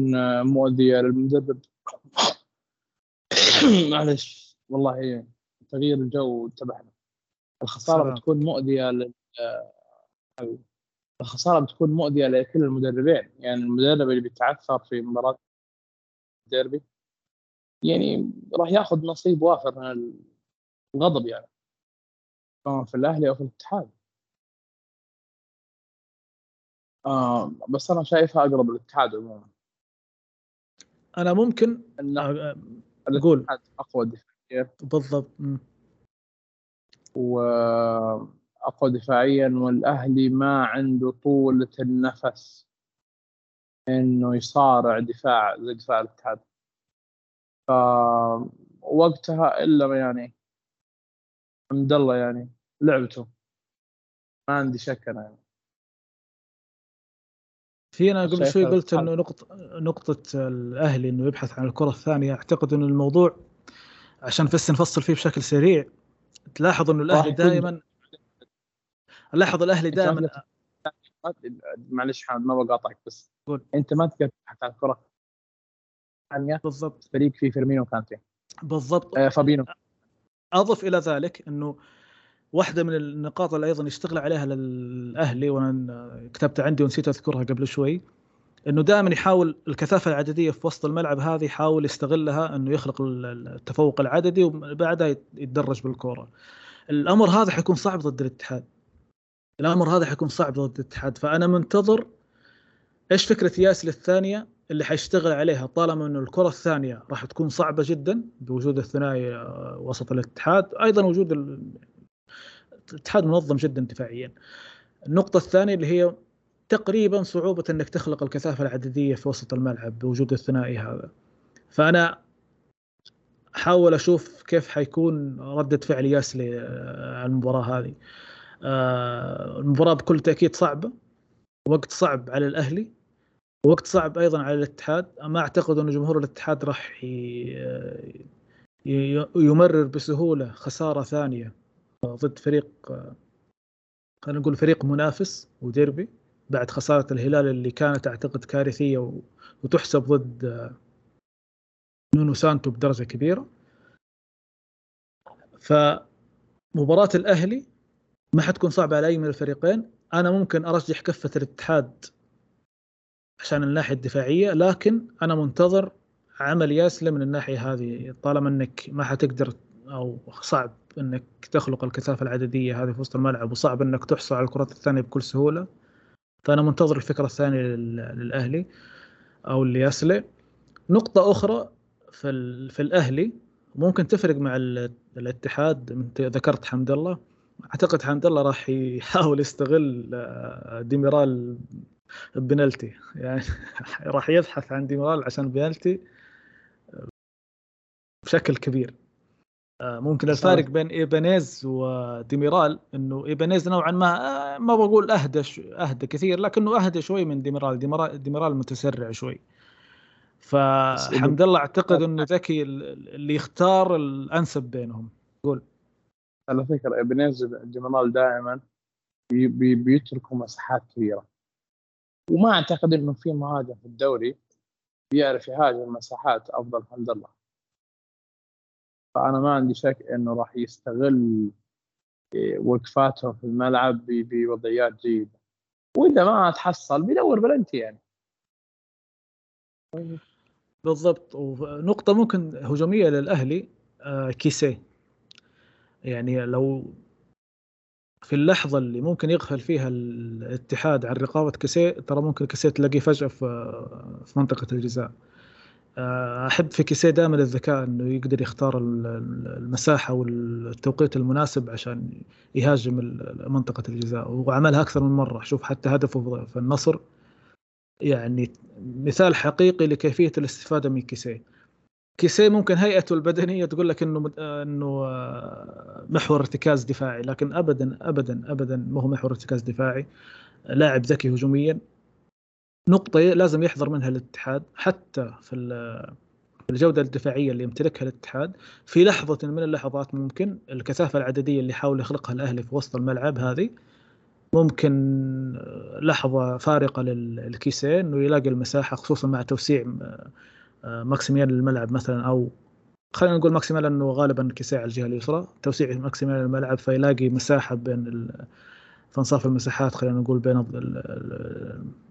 مؤذية للمدرب. معلش والله تغيير الجو تبعنا الخسارة سلام. بتكون مؤذية لل الخسارة بتكون مؤذية لكل المدربين. يعني المدرب اللي بيتعثر في مباراة ديربي يعني راح ياخذ نصيب وافر من الغضب يعني. سواء في الأهلي أو في الاتحاد. آه بس أنا شايفها أقرب للاتحاد عموما. أنا ممكن أقول. أقوى دفاعيا. بالضبط. واقوى دفاعيا والأهلي ما عنده طولة النفس إنه يصارع دفاع زي دفاع الاتحاد. فوقتها إلا يعني حمد الله يعني لعبته. ما عندي شك أنا يعني. في أنا قبل شوي قلت إنه نقطة نقطة الأهلي إنه يبحث عن الكرة الثانية. أعتقد انه الموضوع عشان بس نفصل فيه بشكل سريع تلاحظ إنه الأهلي دائما لاحظ الأهلي دائما معلش حمد ما بقاطعك بس قول. أنت ما تقدر تبحث عن الكرة الثانية بالضبط فريق فيه فيرمينو كانتي بالضبط آه فابينو أضف إلى ذلك إنه واحدة من النقاط اللي أيضا يشتغل عليها للأهلي وأنا كتبتها عندي ونسيت أذكرها قبل شوي إنه دائما يحاول الكثافة العددية في وسط الملعب هذه يحاول يستغلها إنه يخلق التفوق العددي وبعدها يتدرج بالكورة. الأمر هذا حيكون صعب ضد الاتحاد. الأمر هذا حيكون صعب ضد الاتحاد. فأنا منتظر إيش فكرة ياسل الثانية اللي حيشتغل عليها طالما إنه الكرة الثانية راح تكون صعبة جدا بوجود الثنائي آه، وسط الاتحاد. أيضا وجود الاتحاد منظم جدا دفاعيا. النقطة الثانية اللي هي تقريبا صعوبة إنك تخلق الكثافة العددية في وسط الملعب بوجود الثنائي هذا. فأنا احاول أشوف كيف حيكون رده فعل ياسلي آه، على المباراة هذه. المباراة بكل تأكيد صعبة وقت صعب على الأهلي وقت صعب أيضا على الاتحاد. ما أعتقد انه جمهور الاتحاد راح يمرر بسهولة خسارة ثانية ضد فريق خلينا نقول فريق منافس وديربي بعد خسارة الهلال اللي كانت أعتقد كارثية وتحسب ضد نونو سانتو بدرجة كبيرة. فمباراة الأهلي ما حتكون صعبه على اي من الفريقين. أنا ممكن أرجح كفة الاتحاد عشان الناحية الدفاعية لكن أنا منتظر عمل ياسلم من الناحية هذه. طالما إنك ما حتقدر أو صعب إنك تخلق الكثافة العددية هذه في وسط الملعب وصعب إنك تحصل على الكرات الثانية بكل سهولة فأنا منتظر الفكرة الثانية للأهلي أو لياسلي نقطة أخرى في في الأهلي ممكن تفرق مع الاتحاد ذكرت حمد الله. أعتقد حمد الله راح يحاول يستغل آه، ديميرال بنالتي. يعني راح يبحث عن ديميرال عشان بنالتي بشكل كبير. آه، ممكن الفارق بين إيبانيز وديميرال إنه إيبانيز نوعا ما آه، ما بقول أهدى أهدى كثير لكنه أهدى شوي من ديميرال. ديميرال, ديميرال متسرع شوي. فحمد الله أعتقد إنه ذكي اللي يختار الأنسب بينهم. على فكرة ايبانيز ديميرال دائما بي بي بيتركوا مساحات كبيرة. وما أعتقد إنه في مهاجم في الدوري بيعرف يهاجم المساحات أفضل حمد الله. فأنا ما عندي شك إنه راح يستغل إيه، وقفاته في الملعب بوضعيات جيدة. وإذا ما تحصل بيدور بلنتي يعني. بالضبط. ونقطة ممكن هجومية للأهلي آه، كيسيه. يعني لو في اللحظة اللي ممكن يغفل فيها الاتحاد عن رقابة كيسيه ترى ممكن كيسيه تلاقيه فجأة في منطقة الجزاء. آه، أحب في كيسيه دائما الذكاء إنه يقدر يختار المساحة والتوقيت المناسب عشان يهاجم منطقة الجزاء. وعملها أكثر من مرة. شوف حتى هدفه في النصر. يعني مثال حقيقي لكيفية الاستفادة من كيسيه كيسيه ممكن هيئته البدنية تقول لك إنه إنه آه، محور ارتكاز دفاعي لكن ابدا ابدا ابدا ما هو محور ارتكاز دفاعي لاعب ذكي هجوميا. نقطة لازم يحذر منها الاتحاد حتى في الجودة الدفاعية اللي يمتلكها الاتحاد. في لحظة من اللحظات ممكن الكثافة العددية اللي حاول يخلقها الأهلي في وسط الملعب هذه ممكن لحظة فارقة للكيسيه إنه يلاقي المساحة خصوصا مع توسيع آه، ماكسيميان للملعب مثلا أو خلينا نقول ماكسيميان لأنه غالبا كيسيه على الجهة اليسرى. توسيع ماكسيميان للملعب فيلاقي مساحة بين في انصاف المساحات خلينا نقول بين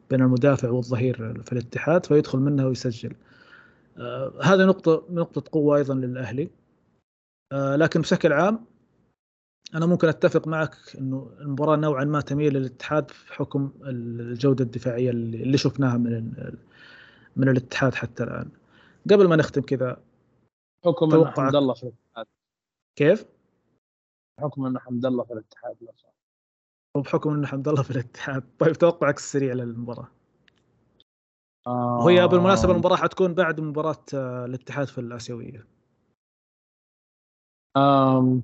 بين المدافع والظهير في الاتحاد فيدخل منها ويسجل. آه هذه نقطة نقطة قوة أيضا للأهلي. آه لكن بشكل عام أنا ممكن أتفق معك أنه المباراة نوعا ما تميل للاتحاد في حكم الجودة الدفاعية اللي شفناها من من الاتحاد حتى الآن. قبل ما نختم كذا حكم أن حمد الله في الاتحاد. كيف؟ حكم أن حمد الله في الاتحاد. وبحكم انه حمد الله في الاتحاد. طيب توقعك السريع للمباراة. آه. وهي بالمناسبة المباراة حتكون بعد مباراة آه، الاتحاد في الآسيوية. آم.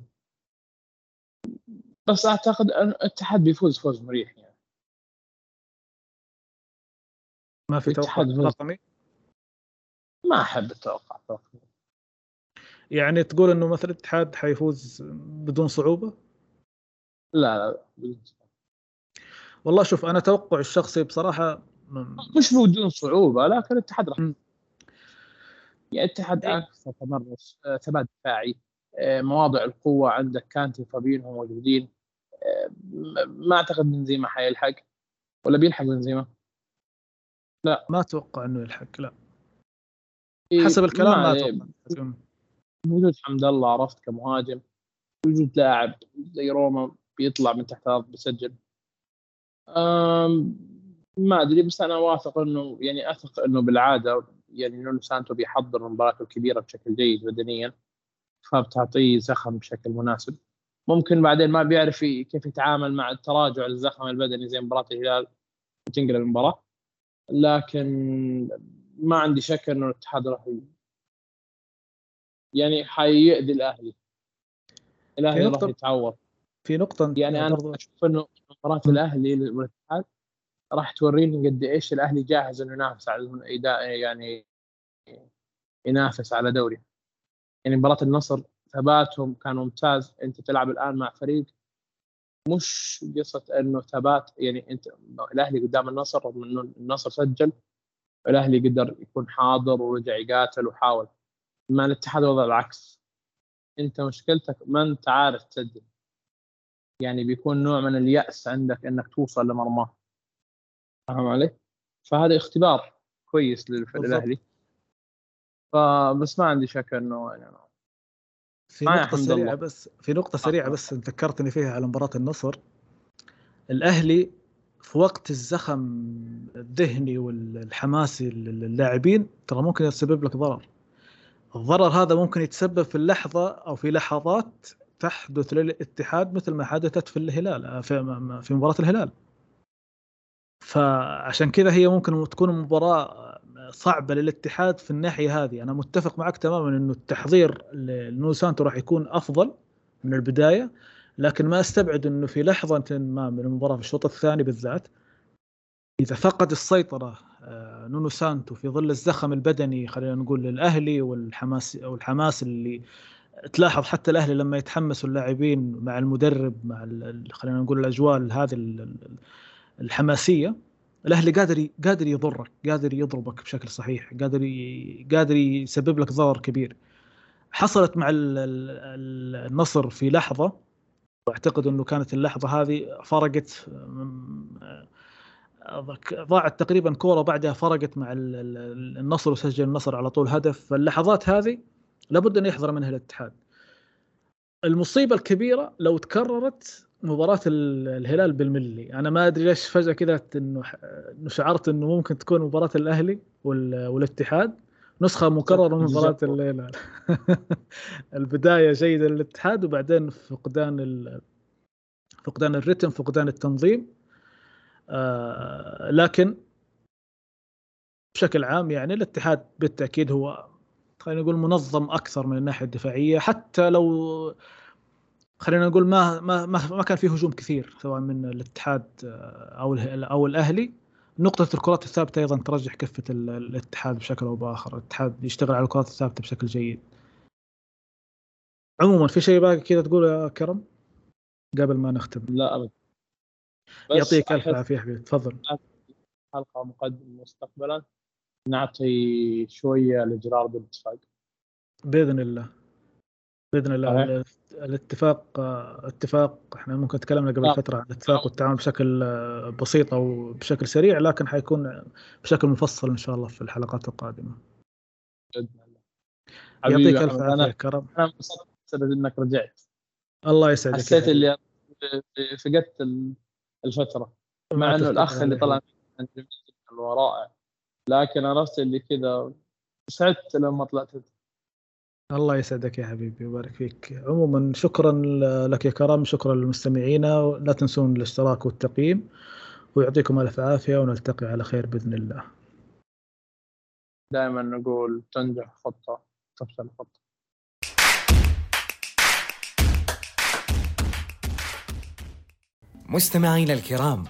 بس أعتقد إن الاتحاد بيفوز فوز مريح يعني. ما في توقع. رقمي؟ ما أحب التوقع يعني تقول إنه مثلا الاتحاد حيفوز بدون صعوبة؟ لا لا والله شوف أنا توقع الشخصي بصراحة مش بدون صعوبة لكن الاتحاد راح يعني الاتحاد إيه. أكثر تمرس آه، ثبات دفاعي. آه، مواضع القوة عندك كانتي وفابينو موجودين. آه، ما أعتقد بنزيما حيلحق. ولا بيلحق بنزيما؟ لا. ما أتوقع إنه يلحق لا. إيه حسب الكلام ما أتوقع وجود حمد الله عرفت كمهاجم. وجود لاعب زي روما بيطلع من تحت الأرض بيسجل. ما أدري بس أنا واثق إنه يعني أثق إنه بالعادة يعني نونو سانتو بيحضر مباراته الكبيرة بشكل جيد بدنيا فبتعطيه زخم بشكل مناسب. ممكن بعدين ما بيعرف كيف يتعامل مع التراجع الزخم البدني زي مباراة الهلال وتنقلب المباراة. لكن ما عندي شك إنه الاتحاد راح يعني حيأذي الأهلي. الأهلي راح يتعور. في نقطة يعني أنا أشوف إنه مباراة الأهلي والاتحاد راح توريني قد إيش الأهلي جاهز إنه ينافس على يعني ينافس على دوري. يعني مباراة النصر ثباتهم كان ممتاز. أنت تلعب الآن مع فريق مش قصة إنه ثبات. يعني انت الأهلي قدام النصر رغم إنه النصر سجل. الأهلي قدر يكون حاضر ورجع يقاتل وحاول. مع الاتحاد وضع العكس. أنت مشكلتك ما أنت عارف تسجل. يعني بيكون نوع من اليأس عندك إنك توصل لمرماه فاهم علي؟ فهذا اختبار كويس للاهلي فبس ما عندي شك إنه يعني في نقطة سريعة بس في نقطة سريعة بس ذكرتني فيها على مباراة النصر. الأهلي في وقت الزخم الذهني والحماسي للاعبين ترى ممكن يسبب لك ضرر. الضرر هذا ممكن يتسبب في اللحظة أو في لحظات تحدث للاتحاد مثل ما حدثت في الهلال في, في مباراة الهلال. فعشان كذا هي ممكن تكون مباراة صعبة للاتحاد في الناحية هذه. أنا متفق معك تماما إنه التحضير لنو سانتو راح يكون أفضل من البداية. لكن ما استبعد إنه في لحظة ما من المباراة في الشوط الثاني بالذات إذا فقد السيطرة آه، نونو سانتو في ظل الزخم البدني خلينا نقول للأهلي والحماس أو الحماس اللي تلاحظ حتى الأهلي لما يتحمسوا اللاعبين مع المدرب مع خلينا نقول الاجواء هذه الحماسية الأهلي قادر قادر يضرك قادر يضربك بشكل صحيح قادر قادر يسبب لك ضرر كبير. حصلت مع النصر في لحظة واعتقد إنه كانت اللحظة هذه فرقت ضاعت تقريبا كورة بعدها فرقت مع النصر وسجل النصر على طول هدف. فاللحظات هذه لابد أن يحذر منها الاتحاد. المصيبة الكبيرة لو تكررت مباراة الهلال بالملي. أنا ما أدري ليش فجأة كذا إنه شعرت إنه ممكن تكون مباراة الأهلي والاتحاد. نسخة مكررة من مباراة الهلال البداية جيدة للاتحاد وبعدين فقدان ال... فقدان الرتم فقدان التنظيم. آه لكن بشكل عام يعني الاتحاد بالتأكيد هو خلينا نقول منظم أكثر من الناحية الدفاعية. حتى لو خلينا نقول ما ما ما كان في هجوم كثير سواء من الاتحاد آه، أو أو الأهلي. نقطة الكرات الثابتة أيضا ترجح كفة الاتحاد بشكل أو بآخر، الاتحاد يشتغل على الكرات الثابتة بشكل جيد. عموما في شيء باقي كذا تقول يا كرم؟ قبل ما نختم. لا أبدا. يعطيك ألف عافية حبيبي، تفضل. حلقة مقدمة مستقبلا نعطي شوية لجرارد الاتفاق. بإذن الله. بإذن الله الاتفاق اتفاق إحنا ممكن تكلمنا قبل آه. فترة عن الاتفاق والتعامل بشكل بسيط أو بشكل سريع لكن حيكون بشكل مفصل إن شاء الله في الحلقات القادمة. بإذن الله. يعطيك ألف عافية كرم. أنا انبسطت إنك رجعت. الله يسعدك. حسيت اللي فقدت الفترة مع إنه الأخ اللي طلع من رائع لكن عرفت اللي كذا سعدت لما طلعت الله يسعدك يا حبيبي ويبارك فيك. عموما شكرا لك يا كرم شكرا للمستمعين لا تنسون الاشتراك والتقييم ويعطيكم ألف عافية ونلتقي على خير بإذن الله. دائما نقول تنجح خطة تفشل خطة. مستمعينا الكرام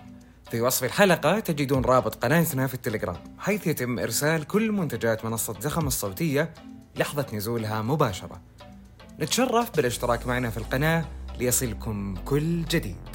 في وصف الحلقة تجدون رابط قناتنا في التليجرام حيث يتم إرسال كل منتجات منصة زخم الصوتية لحظة نزولها مباشرة. نتشرف بالاشتراك معنا في القناة ليصلكم كل جديد.